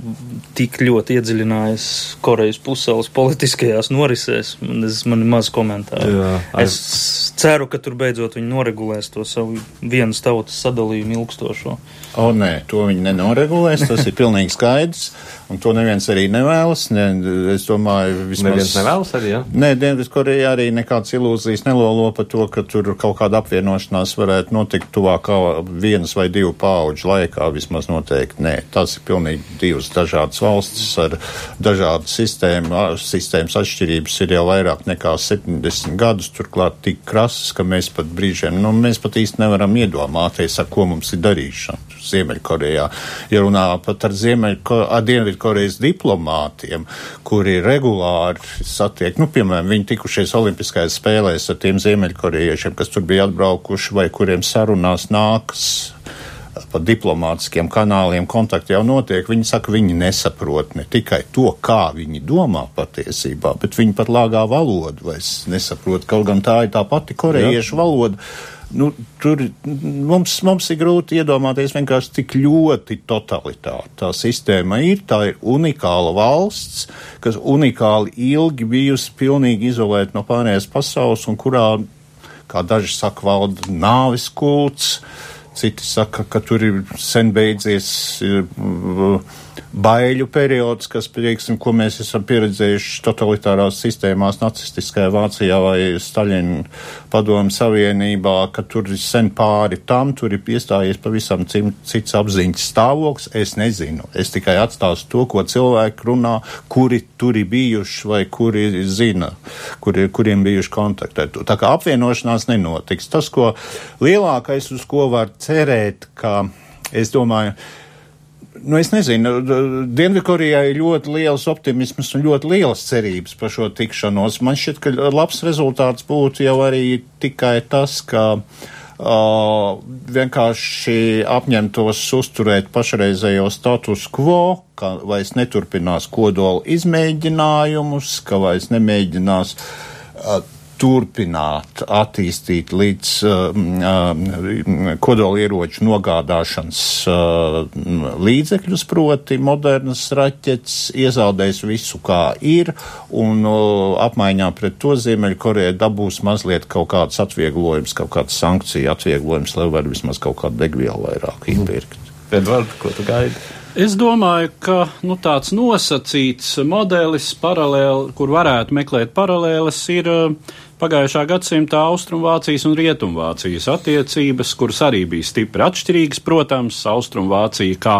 tik ļoti iedziļinājies Korejas pusēlas politiskajās norisēs. Man, es, man ir maz komentāru. Jā, es ceru, ka tur beidzot viņi noregulēs to savu vienas tautas sadalījumu ilgstošo. O, nē, to viņi nenoregulēs. Tas ir pilnīgi skaidrs. Un to neviens arī nevēlas. Ne, es domāju, vismaz. Neviens nevēlas arī, ja? Nē, Dienvidkoreja arī nekādas ilūzijas nelolo par to, ka tur kaut kāda apvienošanās varētu notikt tuvākā vienas vai divu pauģu laikā. Vismaz noteikti nē. Tas ir pilnīgi divas dažādas valstis ar dažādu sistēmu. Sistēmas atšķirības ir jau vairāk nekā 70 gadus, turklāt tik krasas, ka mēs pat brīžiem, nu, mēs pat īsti nevaram iedomāties, ar ko mums ir darīšana. Ziemeļkorejā. Ja runā pat ar, Ziemeļko, ar Dienvidkorejas diplomātiem, kuri regulāri satiek, nu, piemēram, viņi tikušies Olimpiskajās spēlēs ar tiem Ziemeļkorejiešiem, kas tur bija atbraukuši vai kuriem sarunās nākas pa diplomātiskiem kanāliem kontakti jau notiek. Viņi saka, viņi nesaprot ne tikai to, kā viņi domā patiesībā, bet viņi pat lāgā valodu vairs nesaprot. Kaut gan tā ir tā pati korejiešu valoda. Nu, tur mums, mums ir grūti iedomāties vienkārši, cik ļoti totalitāra tā sistēma ir. Tā ir unikāla valsts, kas unikāli ilgi bijusi pilnīgi izolēta no pārējās pasaules un kurā, kā daži saka, valda nāvis kults. Citi saka, ka tur ir sen beidzies baiļu periods, kas, teiksim, ko mēs esam pieredzējuši totalitārās sistēmās nacistiskajā Vācijā vai Staļina padomu savienībā, ka tur ir sen pāri tam, tur ir iestājies pavisam cits apziņas stāvoklis. Es nezinu. Es tikai atstāstu to, ko cilvēki runā, kuri tur ir bijuši vai kuri zina, kuri, kuriem bijuši kontakti. Tā kā apvienošanās nenotiks. Tas, ko lielākais, uz ko var cerēt, ka es domāju, Nu, es nezinu, Dienvidkorejai ļoti liels optimisms un ļoti lielas cerības par šo tikšanos. Man šķiet, ka labs rezultāts būtu jau arī tikai tas, ka uh, vienkārši apņemtos uzturēt pašreizējo status quo, ka vairs neturpinās kodola izmēģinājumus, ka vairs nemēģinās uh, turpināt attīstīt līdz uh, uh, kodolieroču nogādāšanas uh, līdzekļus, proti modernas raķetes, iezaudēs visu, kā ir, un uh, apmaiņā pret to Ziemeļkoreja dabūs mazliet kaut kāds atvieglojums, kaut kāds sankciju atvieglojums, lai var vismaz kaut kādu degvielu vairāk iepirkt. Edvard, ko tu gaidi? Es domāju, ka nu, tāds nosacīts modelis, paralēli, kur varētu meklēt paralēles, ir uh, pagājušā gadsimta Austrumvācijas un Rietumvācijas attiecības, kuras arī bija stipri atšķirīgas. Protams, Austrumvācija kā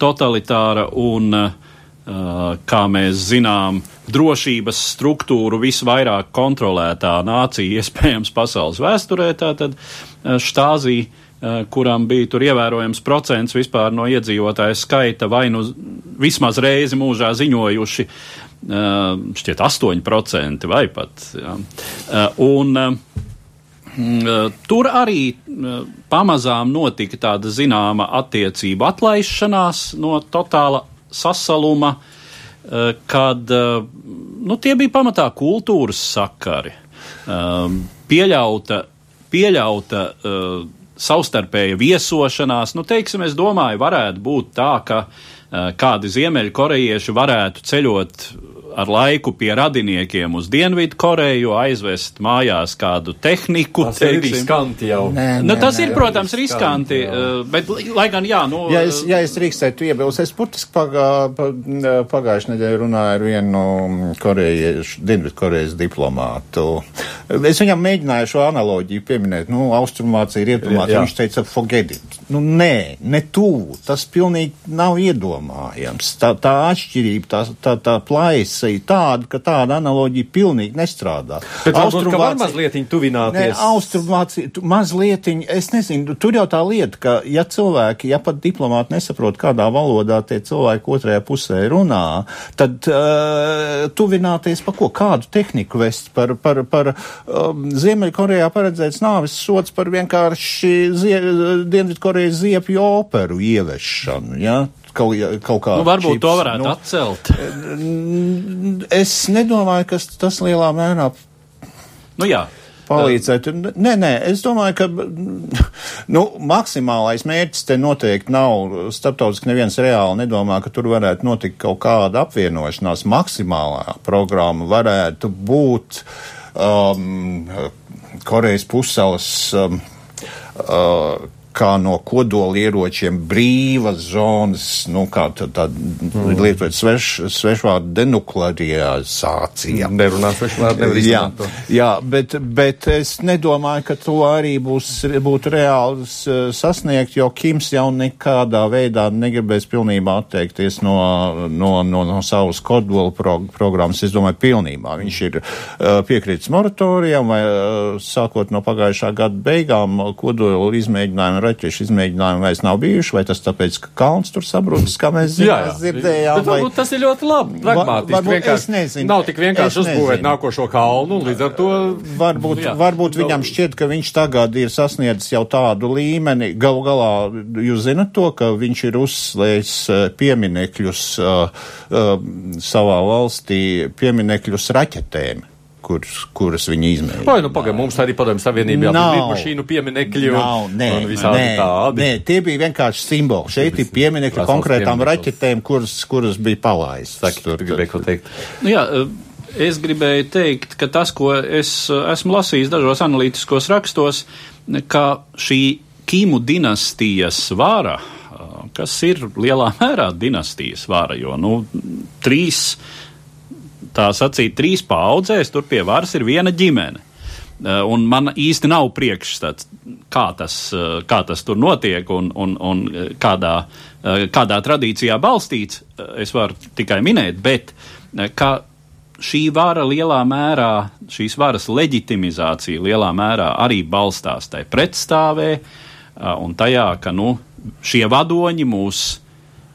totalitāra un, uh, kā mēs zinām, drošības struktūru visvairāk kontrolētā nācija iespējams pasaules vēsturē, tātad uh, štāzija uh, kuram bija tur ievērojams procents vispār no iedzīvotāju skaita, vai nu vismaz reizi mūžā ziņojuši šķiet 8% vai pat. Jā. Un, Tur arī pamazām notika tāda zināma attiecība atlaišanās no totāla sasaluma, kad nu, tie bija pamatā kultūras sakari. Pieļauta, pieļauta savstarpēja viesošanās. Nu, teiksim, es domāju, varētu būt tā, ka kādi ziemeļkorejieši varētu ceļot ar laiku pie radiniekiem uz Dienvidu Koreju, aizvest mājās kādu tehniku. Tas teiksim. ir riskanti jau. Nē, nē, nu, tas nē, ir, protams, riskanti, riskanti bet, lai gan, jā, nu. Ja es, ja es drīkstētu iebilst, es burtiski pagā, pagājušajā nedēļā runāju ar vienu korejiešu, Dienvidu Korejas diplomātu. Es viņam mēģināju šo analoģiju pieminēt, nu, Austrumvācija, Rietumvācija, viņš teica, forget it. Nu, nē, ne tuvu, tas pilnīgi nav iedomājams. Tā, tā atšķirība, tā, tā, tā plaisa versija tāda, ka tāda analoģija pilnīgi nestrādā. Bet Austrumvācija var mazliet tuvināties. Ne, Austrumvācija mazliet, es nezinu, tur jau tā lieta, ka ja cilvēki, ja pat diplomāti nesaprot, kādā valodā tie cilvēki otrajā pusē runā, tad uh, tuvināties pa ko? Kādu tehniku vest par, par, par um, Ziemeļkorejā paredzēts nāvis sots par vienkārši Dienvidkorejas ziepju operu ieviešanu, ja? Kaut, kaut kā. Nu, varbūt čips, to varētu nu, atcelt. Es nedomāju, ka tas lielā mērā. Nu, jā palīdzētu. Nē, nē, es domāju, ka nu, maksimālais mērķis te noteikti nav. Starptautiski neviens reāli nedomā, ka tur varētu notikt kaut kāda apvienošanās. Maksimālā programma varētu būt um, Korejas pussalas. Um, uh, kā no kodolieročiem brīvas zonas, nu, kā tā, tā mm. lietot sveš, svešvārdu denuklearizācija. Nerunā svešvārdu, nevar izmantot. Jā, jā bet, bet es nedomāju, ka to arī būs, būtu reāli sasniegt, jo Kims jau nekādā veidā negribēs pilnībā atteikties no, no, no, no savas kodola pro, programmas. Es domāju, pilnībā. Viņš ir uh, piekritis moratorijam vai uh, sākot no pagājušā gada beigām kodola izmēģinājumu raķešu izmēģinājumi vairs nav bijuši, vai tas tāpēc, ka kalns tur sabrucis, kā mēs jā, jā. dzirdējām? Bet, vai... varbūt tas ir ļoti labi, pragmātiski. Vienkārši, nezinu, nav tik vienkārši uzbūvēt nākošo kalnu, līdz ar to. Varbūt, jā, varbūt no... viņam šķiet, ka viņš tagad ir sasniedzis jau tādu līmeni. Galu galā jūs zinat to, ka viņš ir uzslēdzis eh, pieminekļus uh, uh, savā valstī, pieminekļus raķetēm kur, kuras viņi izmēģināja. Vai, nu, pagaid, mums arī padomju savienībā bija lidmašīnu pieminekļi nav, nē, un visādi nē, tādi. Nē, tie bija vienkārši simboli. Šeit ir pieminekļi konkrētām raķetēm, kuras, kuras bija palaistas. Saki, tur gribēju ko teikt. Nu, jā, es gribēju teikt, ka tas, ko es esmu lasījis dažos analītiskos rakstos, ka šī Kīmu dinastijas vara kas ir lielā mērā dinastijas vara, jo nu, trīs, tā sacīt, trīs paudzēs tur pie varas ir viena ģimene. Uh, un man īsti nav priekšstats, kā tas, uh, kā tas tur notiek un, un, un kādā, uh, kādā tradīcijā balstīts. Es varu tikai minēt, bet ka šī vara lielā mērā, šīs varas leģitimizācija lielā mērā arī balstās tai pretstāvē un tajā, ka nu, šie vadoņi mūs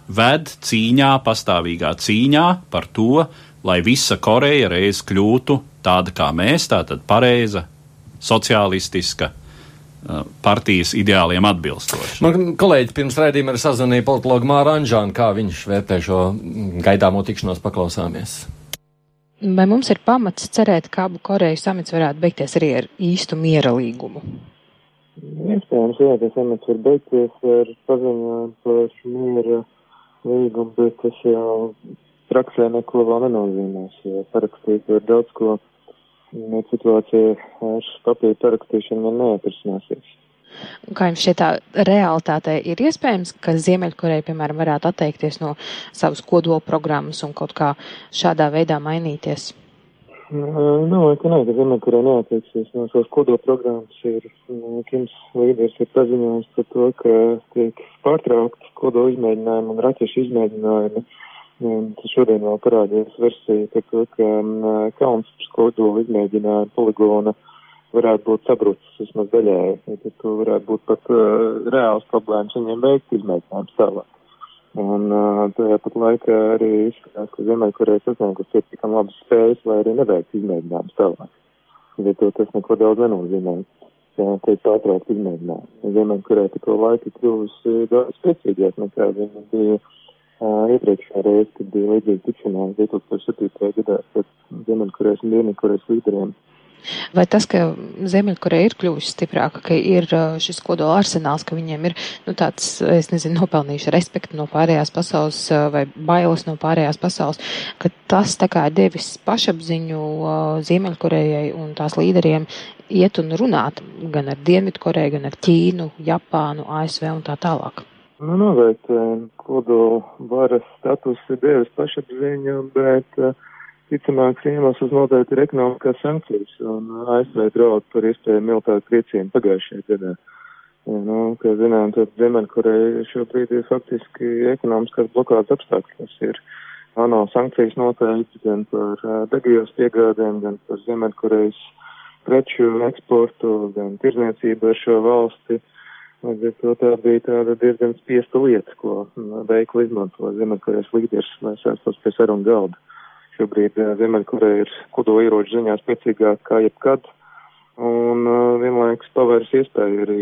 ved cīņā, pastāvīgā cīņā par to, lai visa Koreja reiz kļūtu tāda kā mēs, tātad pareiza, sociālistiska uh, partijas ideāliem atbilstoši. Man kolēģi pirms raidījuma ir sazvanīja politologu Māru Anžānu, kā viņš vērtē šo gaidāmo tikšanos paklausāmies. Vai mums ir pamats cerēt, ka abu Koreju samits varētu beigties arī ar īstu miera līgumu? Iespējams, jā, tas samits var beigties ar paziņojumu par miera līgumu, bet tas jau praksē neko vēl nenozīmēs, jo parakstīt var daudz ko situācija ar papīra parakstīšanu vēl neatrisināsies. Kā jums šķiet, tā realitāte ir iespējams, ka Ziemeļkoreja, piemēram, varētu atteikties no savas kodola programmas un kaut kā šādā veidā mainīties? Nu, ka nē, ka Ziemeļkoreja neatteiksies no savas kodola programmas. Ir Kims līderis ir paziņojis par to, ka tiek pārtraukti kodola izmēģinājumi un raķešu izmēģinājumi. Uh, Tas šodien vēl parādījās versija to, ka Kauns kodolu izmēģināja poligona varētu būt sabrucis vismaz daļēji. Tad to varētu būt pat uh, reāls problēmas viņiem veikt izmēģinājumus tālāk. Un uh, tajā pat laikā arī izskatās, ka Ziemeļkoreja sasniegusi pietiekam labas spējas, lai arī neveikt izmēģinājumus tālāk. Bet to tas neko daudz nenozīmē. Jā, teikt pārtraukt izmēģinājumu. Ziemeļkoreja pa to laiku kļuvusi daudz spēcīgāk nekā viņa bija iepriekšējā reize, kad bija līdzīga tikšanās 2007. gadā ar Ziemeļkorejas un Dienvidkorejas līderiem. Vai tas, ka Ziemeļkoreja ir kļuvusi stiprāka, ka ir šis kodola arsenāls, ka viņiem ir, nu, tāds, es nezinu, nopelnījuši respektu no pārējās pasaules vai bailes no pārējās pasaules, ka tas tā kā devis pašapziņu Ziemeļkorejai un tās līderiem iet un runāt gan ar Dienvidkoreju, gan ar Ķīnu, Japānu, ASV un tā tālāk? Nu, noteikti kodola varas status ir devis pašapziņu, bet uh, ticamāks iemesls noteikti ir ekonomiskās sankcijas un ASV draud par iespēju militāru triecienu pagājušajā gadā. Nu, kā zinām, tad Ziemeļkoreja šobrīd ir faktiski ekonomiskās blokādes apstākļos. Ir ANO sankcijas noteikti gan par uh, degvielas piegādēm, gan par Ziemeļkorejas preču eksportu, gan tirzniecību ar šo valsti. Uh, Līdz ar to tā bija tāda diezgan spiesta lieta, ko veikli izmanto Ziemeļkorejas līderis, lai sēstos pie sarunu galda. Šobrīd Ziemeļkoreja ir kodola ieroču ziņā spēcīgāk kā jebkad, un vienlaikus pavērs iespēju arī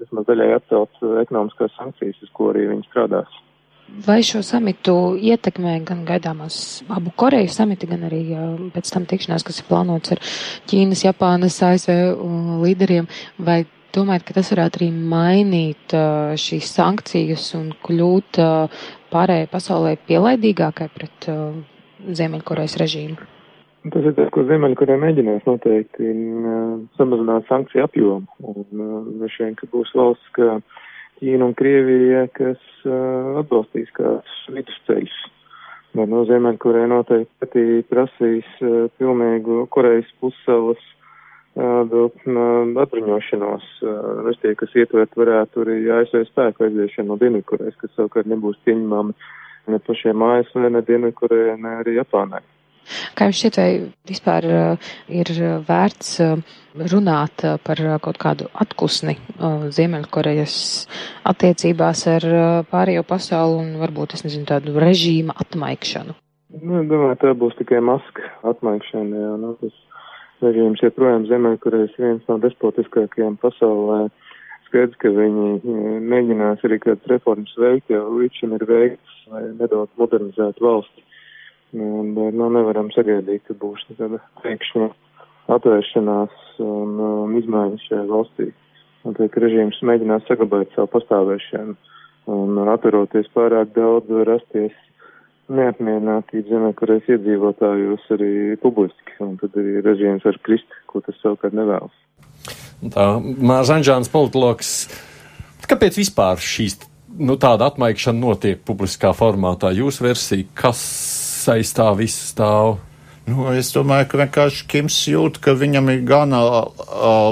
vismaz daļai atcelt ekonomiskās sankcijas, uz ko arī viņi strādās. Vai šo samitu ietekmē gan gaidāmās abu Koreju samiti, gan arī pēc tam tikšanās, kas ir plānots ar Ķīnas, Japānas, ASV līderiem, vai domājat, ka tas varētu arī mainīt šīs sankcijas un kļūt pārējai pasaulē pielaidīgākai pret Ziemeļkorejas režīmu? Tas ir tas, ko Ziemeļkoreja mēģinās noteikti samazināt sankciju apjomu. Un droši vien, ka būs valsts kā Ķīna un Krievija, kas atbalstīs kādus vidusceļus. Bet no Ziemeļkoreja noteikti prasīs pilnīgu Korejas pussalas atbruņošanos, restīvi, kas ietvert varētu arī ASV spēku aiziešanu no Dienvidkorejas, kas savukārt nebūs pieņemami ne pašiem ASV, ne Dienvidkorejai, ne arī Japānai. Kā jums šķiet, vai vispār ir vērts runāt par kaut kādu atpūsni Ziemeļkorejas attiecībās ar pārējo pasauli un varbūt, es nezinu, tādu režīma atmaikšanu? Nu, domāju, tā būs tikai maska atmaikšana, jā, nu, tas režīms joprojām Ziemeļkorejas viens no despotiskākajiem pasaulē. Skaidrs, ka viņi e, mēģinās arī kādas reformas veikt, jau līdz šim ir veikts, lai nedaudz modernizētu valsti. Un, nu, nevaram sagaidīt, ka būs tāda pēkšņa atvēršanās un, un izmaiņas šajā valstī. Un ka režīms mēģinās saglabāt savu pastāvēšanu un atveroties pārāk daudz, rasties neapmierinātība Ziemeļkorejas iedzīvotājos arī publiski, un tad arī režīms var krist, ko tas savukārt nevēlas. Tā, Mārzanžāns politologs, kāpēc vispār šīs nu, tāda atmaikšana notiek publiskā formātā. Jūsu versija, kas aiz tā viss stāv? Nu, es domāju, ka vienkārši Kims jūt, ka viņam ir gana uh,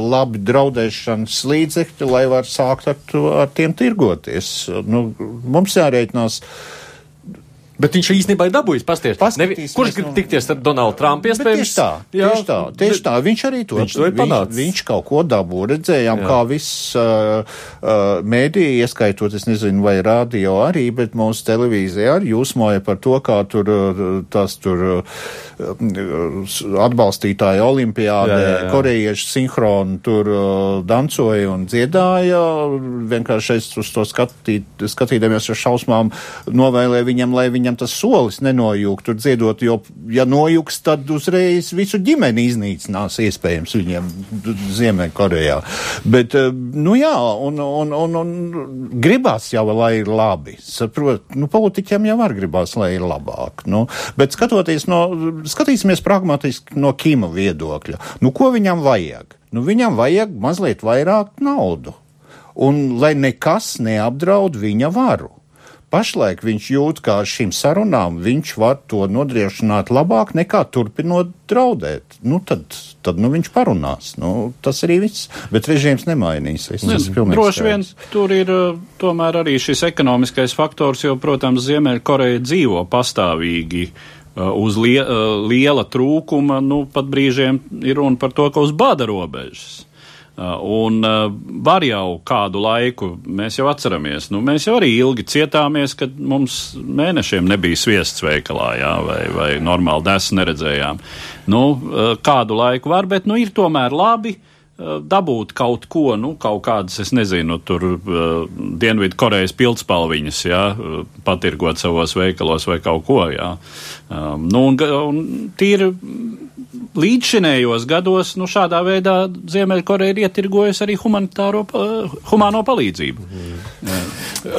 labi draudēšanas līdzekļi, lai var sākt ar, to, ar tiem tirgoties. Nu, mums jārēķinās. Uh, Bet viņš īstenībā ir dabūjis pasties. Nevi, kurš grib tikties ar Donaldu Trumpu? Tieši tā, jā, tieši tā, tieši tā. Viņš arī to, viņš to ir panācis. Viņš, viņš kaut ko dabū. Redzējām, jā. kā viss uh, uh, mēdī, ieskaitot, es nezinu, vai radio arī, bet mūsu televīzija arī jūsmoja par to, kā tur uh, tas tur uh, atbalstītāji olimpiādē, jā, jā, jā. korejieši sinhroni tur uh, dancoja un dziedāja. Vienkārši es uz to skatīt, skatīdamies ar šausmām novēlēju viņam, lai viņi viņam tas solis nenojūgt, tur dziedot, jo, ja nojūgs, tad uzreiz visu ģimeni iznīcinās iespējams viņiem Ziemeļkorejā. Bet, eh, nu jā, un, un, un, un gribās jau, lai ir labi. Saprot, nu, politiķiem jau var gribās, lai ir labāk. Nu, bet skatoties no, skatīsimies pragmatiski no Kima viedokļa. Nu, ko viņam vajag? Nu, viņam vajag mazliet vairāk naudu. Un lai nekas neapdraud viņa varu. Pašlaik viņš jūt, ka šīm sarunām viņš var to nodrošināt labāk nekā turpinot draudēt. Nu, tad, tad nu, viņš parunās. Nu, tas arī viss. Bet režīms nemainīsies. Ne, droši vien tur ir uh, tomēr arī šis ekonomiskais faktors, jo, protams, Ziemeļkoreja dzīvo pastāvīgi uh, uz lie, uh, liela trūkuma, nu, pat brīžiem ir runa par to, ka uz bada robežas. Uh, un uh, var jau kādu laiku, mēs jau atceramies, nu, mēs jau arī ilgi cietāmies, kad mums mēnešiem nebija sviests veikalā, jā, vai, vai normāli desu neredzējām. Nu, uh, kādu laiku var, bet nu, ir tomēr labi dabūt kaut ko, nu, kaut kādas, es nezinu, tur uh, Dienvidu Korejas pildspalviņas, jā, patirgot savos veikalos vai kaut ko, jā. Um, nu, un, un tīri līdzšinējos gados nu, šādā veidā Ziemeļkoreja ir ietirgojusi arī humanitāro, humāno palīdzību. Mm.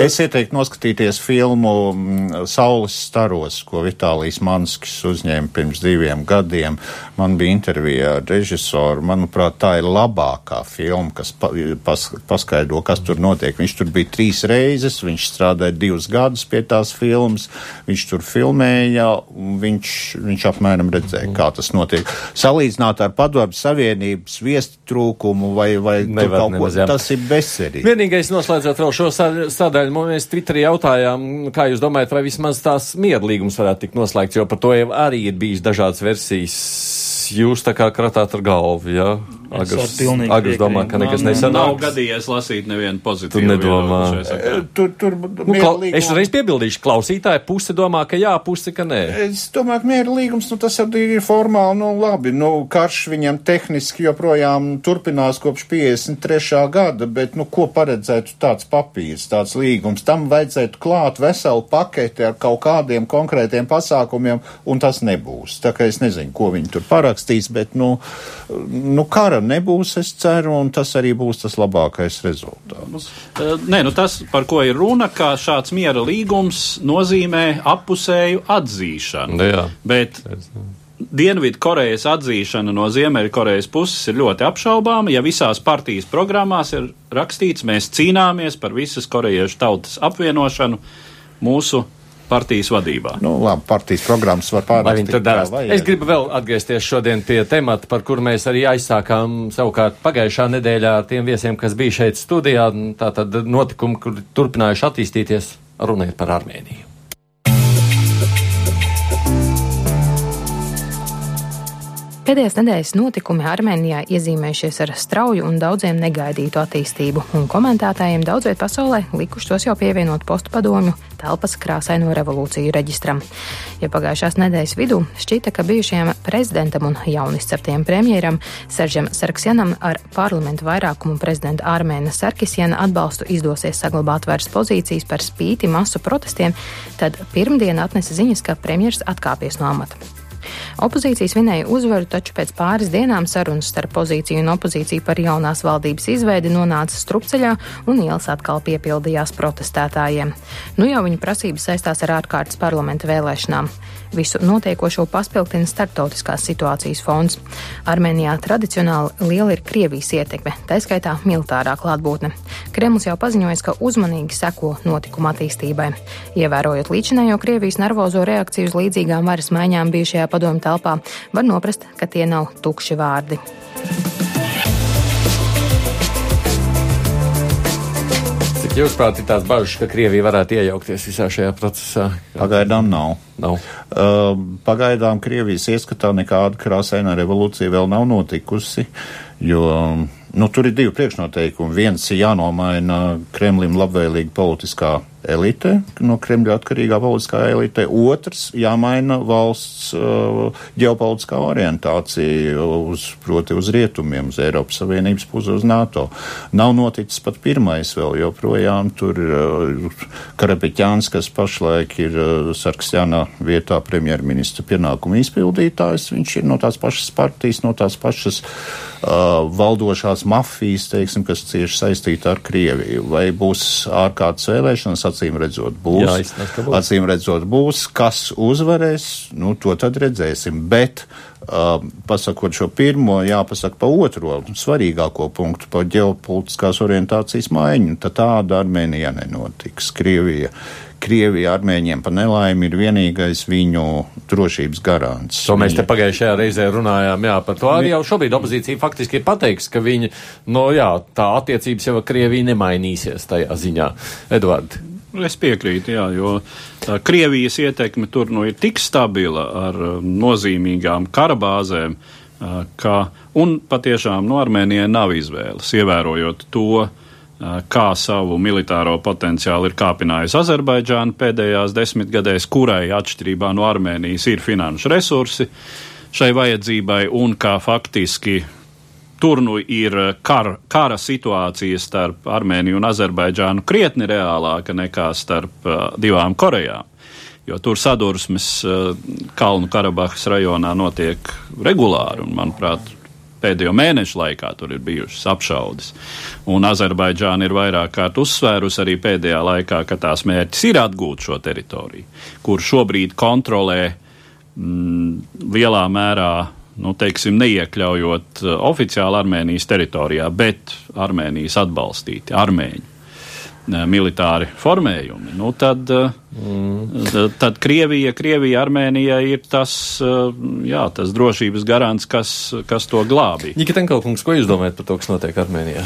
Es ieteiktu noskatīties filmu mm, Saules staros, ko Vitālijas Manskis uzņēma pirms diviem gadiem. Man bija intervija ar režisoru. Manuprāt, tā ir labākā filma, kas pa, pas, paskaidro, kas tur notiek. Viņš tur bija trīs reizes, viņš strādāja divus gadus pie tās filmas, viņš tur filmēja, un viņš, viņš apmēram redzēja, kā tas notiek. Salīdzināt ar padomu savienības viestu trūkumu vai, vai kaut ko, tas ir bezcerīgi. Vienīgais noslēdzot vēl šo sadaļu mēs Twitterī jautājām, kā jūs domājat, vai vismaz tās mierlīgums varētu tikt noslēgts, jo par to jau arī ir bijis dažādas versijas. Jūs tā kā kratāt ar galvu, jā? Ja? Agrs, Agrs domā, ka nekas nesanāks. Nav gadījies lasīt nevienu pozitīvu. Tu nedomā. Tur, tur, nu, klau, es reiz piebildīšu, klausītāji puse domā, ka jā, puse, ka nē. Es domāju, ka miera līgums, nu tas ir formāli, nu labi, nu karš viņam tehniski joprojām turpinās kopš 53. gada, bet, nu ko paredzētu tāds papīrs, tāds līgums? Tam vajadzētu klāt veselu paketi ar kaut kādiem konkrētiem pasākumiem, un tas nebūs. Tā kā es nezinu, ko viņi tur parakstīs, bet, nu, nu kara nebūs, es ceru, un tas arī būs tas labākais rezultāts. Eh, nē, nu tas, par ko ir runa, ka šāds miera līgums nozīmē appusēju atzīšanu. Nu jā. Bet Dienvidu Korejas atzīšana no Ziemeļkorejas puses ir ļoti apšaubāma, ja visās partijas programmās ir rakstīts, mēs cīnāmies par visas korejiešu tautas apvienošanu mūsu partijas vadībā. Nu, labi, partijas programmas var pārādīt. Es gribu vēl atgriezties šodien pie temata, par kur mēs arī aizsākām savukārt pagājušā nedēļā tiem viesiem, kas bija šeit studijā. Tātad notikumi, kur turpinājuši attīstīties, runājot par Armēniju. Pēdējās nedēļas notikumi Armēnijā iezīmējušies ar strauju un daudziem negaidītu attīstību, un komentētājiem daudz viet pasaulē likuši tos jau pievienot postpadomju telpas krāsaino revolūciju reģistram. Ja pagājušās nedēļas vidū šķita, ka bijušajam prezidentam un jaunizceptajam premjeram Seržam Sarksjanam ar parlamentu vairākumu prezidenta Armēna Sarkisjana atbalstu izdosies saglabāt vairs pozīcijas par spīti masu protestiem, tad pirmdiena atnesa ziņas, ka premjers atkāpies no amata. Opozīcijas vinēja uzvaru, taču pēc pāris dienām sarunas starp pozīciju un opozīciju par jaunās valdības izveidi nonāca strupceļā un ielas atkal piepildījās protestētājiem. Nu jau viņa prasības saistās ar ārkārtas parlamenta vēlēšanām. Visu notiekošo paspilgtina starptautiskās situācijas fonds. Armēnijā tradicionāli liela ir Krievijas ietekme, tā skaitā militārā klātbūtne. Kremlis jau paziņojis, ka uzmanīgi seko notikuma attīstībai. Ievērojot līdzinējo Krievijas nervozo reakciju uz līdzīgām varas maiņām bijušajā padomu telpā, var noprast, ka tie nav tukši vārdi. Jūsuprāt, ir tās bažas, ka Krievija varētu iejaukties visā šajā procesā? Pagaidām nav. nav. Uh, pagaidām Krievijas ieskatā nekāda krāsaina revolūcija vēl nav notikusi, jo nu, tur ir divi priekšnoteikumi. Viens ir jānomaina Kremlim labvēlīga politiskā elite, no Kremļa atkarīgā politiskā elite. Otrs jāmaina valsts uh, ģeopolitiskā orientācija uz, proti uz rietumiem, uz Eiropas Savienības pusi, uz NATO. Nav noticis pat pirmais vēl joprojām. Tur ir uh, Karapiķāns, kas pašlaik ir uh, Sarksjānā vietā premjerministra pienākumu izpildītājs. Viņš ir no tās pašas partijas, no tās pašas uh, valdošās mafijas, teiksim, kas cieši saistīta ar Krieviju. Vai būs ārkārtas vēlēšanas? Acīm redzot būs. Jā, izsnās, būs. Acīm redzot būs, kas uzvarēs, nu, to tad redzēsim. Bet, uh, pasakot šo pirmo, jāpasaka pa otro svarīgāko punktu, pa ģeopolitiskās orientācijas maiņu, tad tāda Armēnijā nenotiks. Krievija. Krievija armēņiem pa nelaimi ir vienīgais viņu drošības garants. To mēs te pagājušajā reizē runājām, jā, par to arī jau šobrīd opozīcija faktiski ir pateikusi, ka viņi, no nu jā, tā attiecības jau ar Krieviju nemainīsies tajā ziņā. Edvard. Es piekrītu, jā, jo Krievijas ietekme tur nu, ir tik stabila ar nozīmīgām karabāzēm, ka, un patiešām no Armēnijai nav izvēles, ievērojot to, kā savu militāro potenciālu ir kāpinājusi Azerbaidžāna pēdējās desmitgadēs, kurai atšķirībā no Armēnijas ir finanšu resursi šai vajadzībai, un kā faktiski tur nu ir eh, kar, kara situācija starp Armēniju un Azerbaidžānu krietni reālāka nekā starp uh, divām Korejām. Jo tur sadursmes uh, Kalnu Karabahas rajonā notiek regulāri, un, manuprāt, pēdējo mēnešu laikā tur ir bijušas apšaudes. Un Azerbaidžāna ir vairāk kārt uzsvērusi arī pēdējā laikā, ka tās mērķis ir atgūt šo teritoriju, kur šobrīd kontrolē mm, lielā mērā nu, teiksim, neiekļaujot uh, oficiāli Armēnijas teritorijā, bet Armēnijas atbalstīti armēņi uh, militāri formējumi, nu, tad uh, Mm. Tad Krievija, Krievija, Armēnija ir tas, eh, jā, tas drošības garants, kas, kas to glābi. Nikitenkalkungs, ko jūs domājat par to, kas notiek Armēnijā?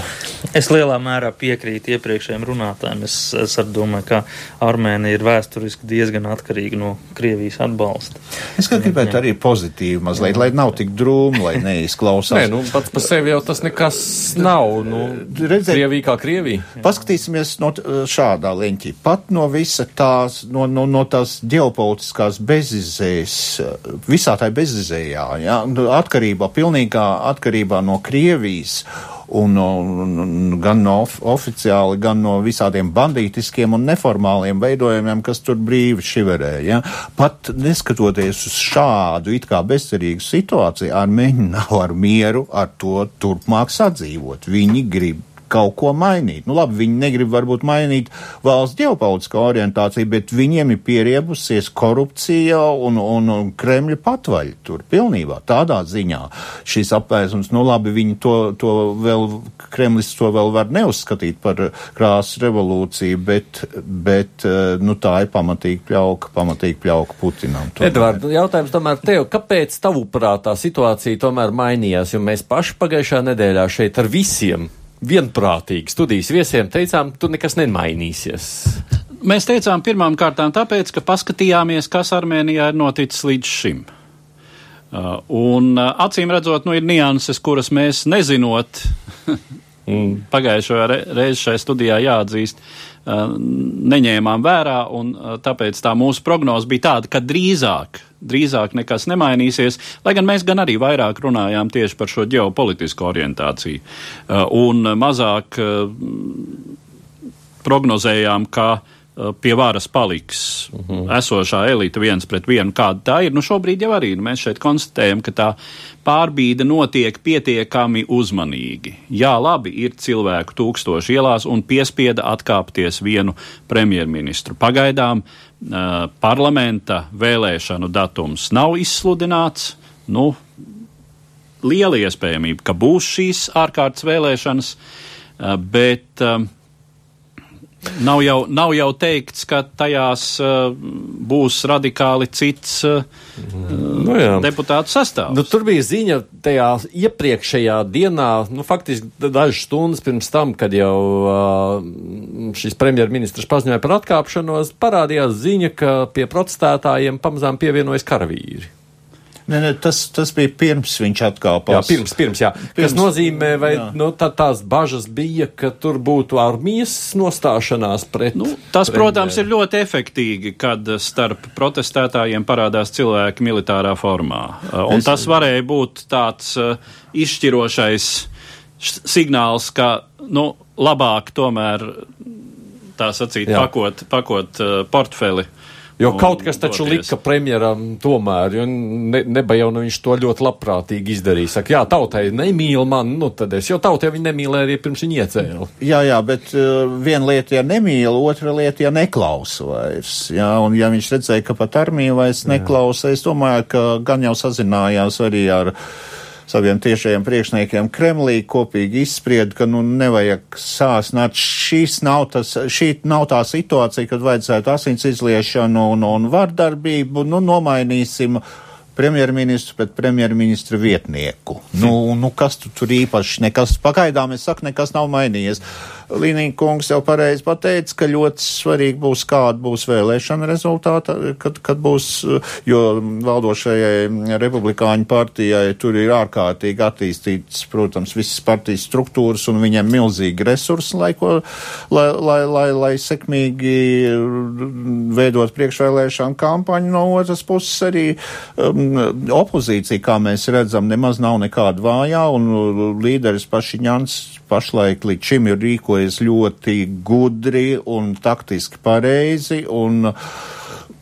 Es lielā mērā piekrītu iepriekšējiem runātājiem. Es, es arī domāju, ka Armēnija ir vēsturiski diezgan atkarīga no Krievijas atbalsta. Es gribētu arī pozitīvi mazliet, lai nav tik drūmi, lai neizklausās. Nē, nu, pats par sevi jau tas nekas nav. Nu, Redzēt, Krievija kā Krievija. Paskatīsimies no šādā leņķī. Pat no visa tās no, no, no tās ģeopolitiskās bezizējas, visā tā bezizējā, ja, atkarībā, pilnīgā atkarībā no Krievijas. Un, un, un gan no of, oficiāli, gan no visādiem bandītiskiem un neformāliem veidojumiem, kas tur brīvi šiverē. Ja? Pat neskatoties uz šādu it kā bezcerīgu situāciju, armēņi nav ar mieru ar to turpmāk sadzīvot. Viņi grib kaut ko mainīt. Nu, labi, viņi negrib varbūt mainīt valsts ģeopolitiskā orientāciju, bet viņiem ir pieriebusies korupcija un, un, un Kremļa patvaļ tur pilnībā. Tādā ziņā šis apvērsums, nu labi, viņi to, to vēl, Kremlis to vēl var neuzskatīt par krāsu revolūciju, bet, bet nu, tā ir pamatīgi pļauka, pamatīgi pļauka Putinam. Edvard, jautājums tomēr tev, kāpēc tavuprāt tā situācija tomēr mainījās, jo mēs paši pagājušā nedēļā šeit ar visiem vienprātīgi studijas viesiem teicām, tur nekas nemainīsies. Mēs teicām pirmām kārtām tāpēc, ka paskatījāmies, kas Armēnijā ir noticis līdz šim. Uh, un uh, acīm redzot, nu ir nianses, kuras mēs nezinot, mm. pagājušajā re reizi šajā studijā jāatzīst, uh, neņēmām vērā, un uh, tāpēc tā mūsu prognoze bija tāda, ka drīzāk drīzāk nekas nemainīsies, lai gan mēs gan arī vairāk runājām tieši par šo ģeopolitisko orientāciju. Uh, un mazāk uh, prognozējām, ka pie varas paliks uh -huh. esošā elite viens pret vienu, kāda tā ir. Nu, šobrīd jau arī nu, mēs šeit konstatējam, ka tā pārbīde notiek pietiekami uzmanīgi. Jā, labi, ir cilvēku tūkstoši ielās un piespieda atkāpties vienu premjerministru. Pagaidām uh, parlamenta vēlēšanu datums nav izsludināts. Nu, liela iespējamība, ka būs šīs ārkārtas vēlēšanas, uh, bet uh, Nav jau, nav jau teikts, ka tajās uh, būs radikāli cits uh, nu, jā. deputātu sastāvs. Nu, tur bija ziņa tajā iepriekšējā dienā, nu, faktiski dažas stundas pirms tam, kad jau uh, šis premjerministrs paziņoja par atkāpšanos, parādījās ziņa, ka pie protestētājiem pamazām pievienojas karavīri. Ne, ne, tas, tas bija pirms viņš atkāpās. Jā, pirms, pirms, jā. Pirms, Kas nozīmē, vai nu, tā, tās bažas bija, ka tur būtu armijas nostāšanās pret. Nu, tas, premjēru. protams, ir ļoti efektīgi, kad starp protestētājiem parādās cilvēki militārā formā. Un es... tas varēja būt tāds uh, izšķirošais signāls, ka, nu, labāk tomēr tā sacīt, jā. pakot, pakot uh, portfeli Jo kaut kas taču doties. lika premjeram tomēr, jo ne, neba jau nu viņš to ļoti labprātīgi izdarīja. Saka, jā, tautai nemīl man, nu tad es, jo tautai viņi nemīlēja arī pirms viņa iecēla. Jā, jā, bet uh, viena lieta, ja nemīl, otra lieta, ja neklausa vairs. Jā, un ja viņš redzēja, ka pat armija vairs neklausa, es domāju, ka gan jau sazinājās arī ar saviem tiešajiem priekšniekiem Kremlī kopīgi izspried, ka nu nevajag sāsnāt. Šīs nav, tas, šī nav tā situācija, kad vajadzētu asins izliešanu un, un vardarbību. Nu, nomainīsim premjerministru pret premjerministra vietnieku. Nu, nu, kas tu tur īpaši, nekas pagaidām, es saku, nekas nav mainījies. Līnija kungs jau pareizi pateica, ka ļoti svarīgi būs, kāda būs vēlēšana rezultāta, kad, kad būs, jo valdošajai republikāņu partijai tur ir ārkārtīgi attīstīts, protams, visas partijas struktūras un viņiem milzīgi resursi, lai, ko, lai, lai, lai, lai sekmīgi veidot priekšvēlēšanu kampaņu. No otras puses arī um, opozīcija, kā mēs redzam, nemaz nav nekāda vājā un līderis Pašiņans pašlaik līdz šim ir rīkojies ļoti gudri un taktiski pareizi. Un,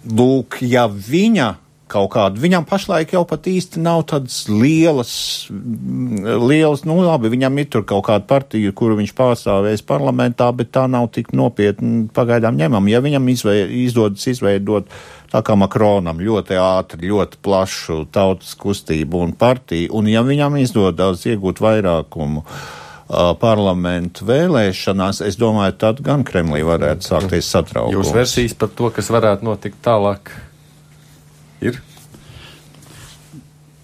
lūk, ja viņa kaut kādu. Viņam pašlaik jau pat īsti nav tādas lielas, lielas, nu labi, viņam ir tur kaut kāda partija, kuru viņš pārstāvēs parlamentā, bet tā nav tik nopietni pagaidām ņemama. Ja viņam izvei, izdodas izveidot tā kā Makronam ļoti ātri, ļoti plašu tautas kustību un partiju, un ja viņam izdodas iegūt vairākumu, uh, parlamentu vēlēšanās, es domāju, tad gan Kremlī varētu sākties satraukums. Jūs versijas par to, kas varētu notikt tālāk, ir?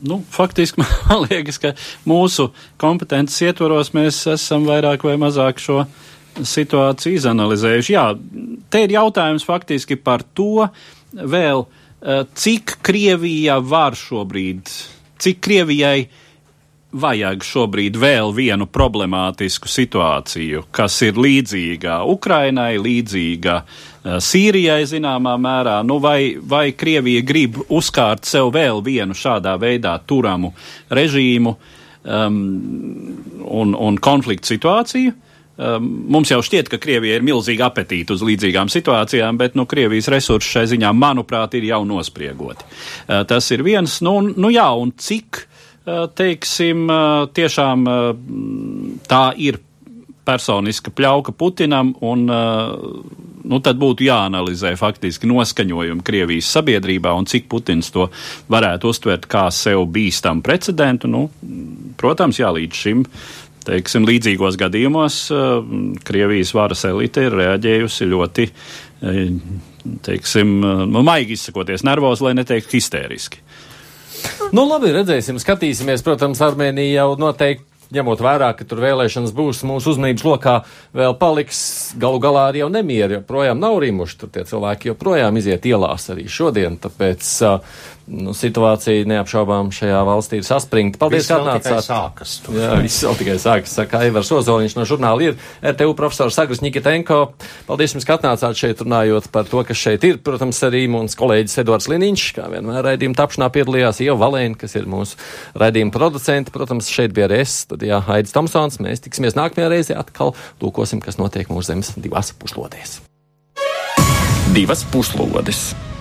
Nu, faktiski man liekas, ka mūsu kompetences ietvaros mēs esam vairāk vai mazāk šo situāciju izanalizējuši. Jā, te ir jautājums faktiski par to vēl, cik Krievija var šobrīd, cik Krievijai uh, vajag šobrīd vēl vienu problemātisku situāciju, kas ir līdzīga Ukrainai, līdzīga uh, Sīrijai zināmā mērā, nu vai, vai Krievija grib uzkārt sev vēl vienu šādā veidā turamu režīmu um, un, un konfliktu situāciju. Um, mums jau šķiet, ka Krievija ir milzīga apetīta uz līdzīgām situācijām, bet nu, Krievijas resursi šai ziņā, manuprāt, ir jau nospriegoti. Uh, tas ir viens, nu, nu jā, un cik Eh, teiksim, eh, tiešām eh, tā ir personiska pļauka Putinam, un nu, tad būtu jāanalizē faktiski noskaņojumi Krievijas sabiedrībā un cik Putins to varētu uztvert kā sev bīstamu precedentu. Nu, protams, jā, līdz šim. Teiksim, līdzīgos gadījumos Krievijas varas elite ir reaģējusi ļoti, teiksim, nu, maigi izsakoties, nervos, lai neteikt histēriski. Nu, labi, redzēsim, skatīsimies. Protams, Armēnija jau noteikti ņemot vērā, ka tur vēlēšanas būs mūsu uzmanības lokā, vēl paliks galu galā arī jau nemieri, joprojām nav rimuši, tur tie cilvēki joprojām iziet ielās arī šodien, tāpēc nu, situācija neapšaubām šajā valstī ir saspringta. Paldies, ka atnācāt. Sākas, Jā, viss vēl tikai sākas, saka Aivars Ozoliņš no žurnāla ir RTU profesors Sagris Nikitenko. Paldies jums, ka atnācāt šeit runājot par to, kas šeit ir. Protams, arī mums kolēģis Edvards Liniņš, kā vienmēr raidījuma tapšanā piedalījās, jau Valēna, kas ir mūsu raidījuma producenti. Protams, šeit bija arī es, tad jā, Haidis Tomsons. Mēs tiksimies nākamajā reizē atkal lūkosim, kas notiek mūsu zemes divās puslodēs. divas puslodes.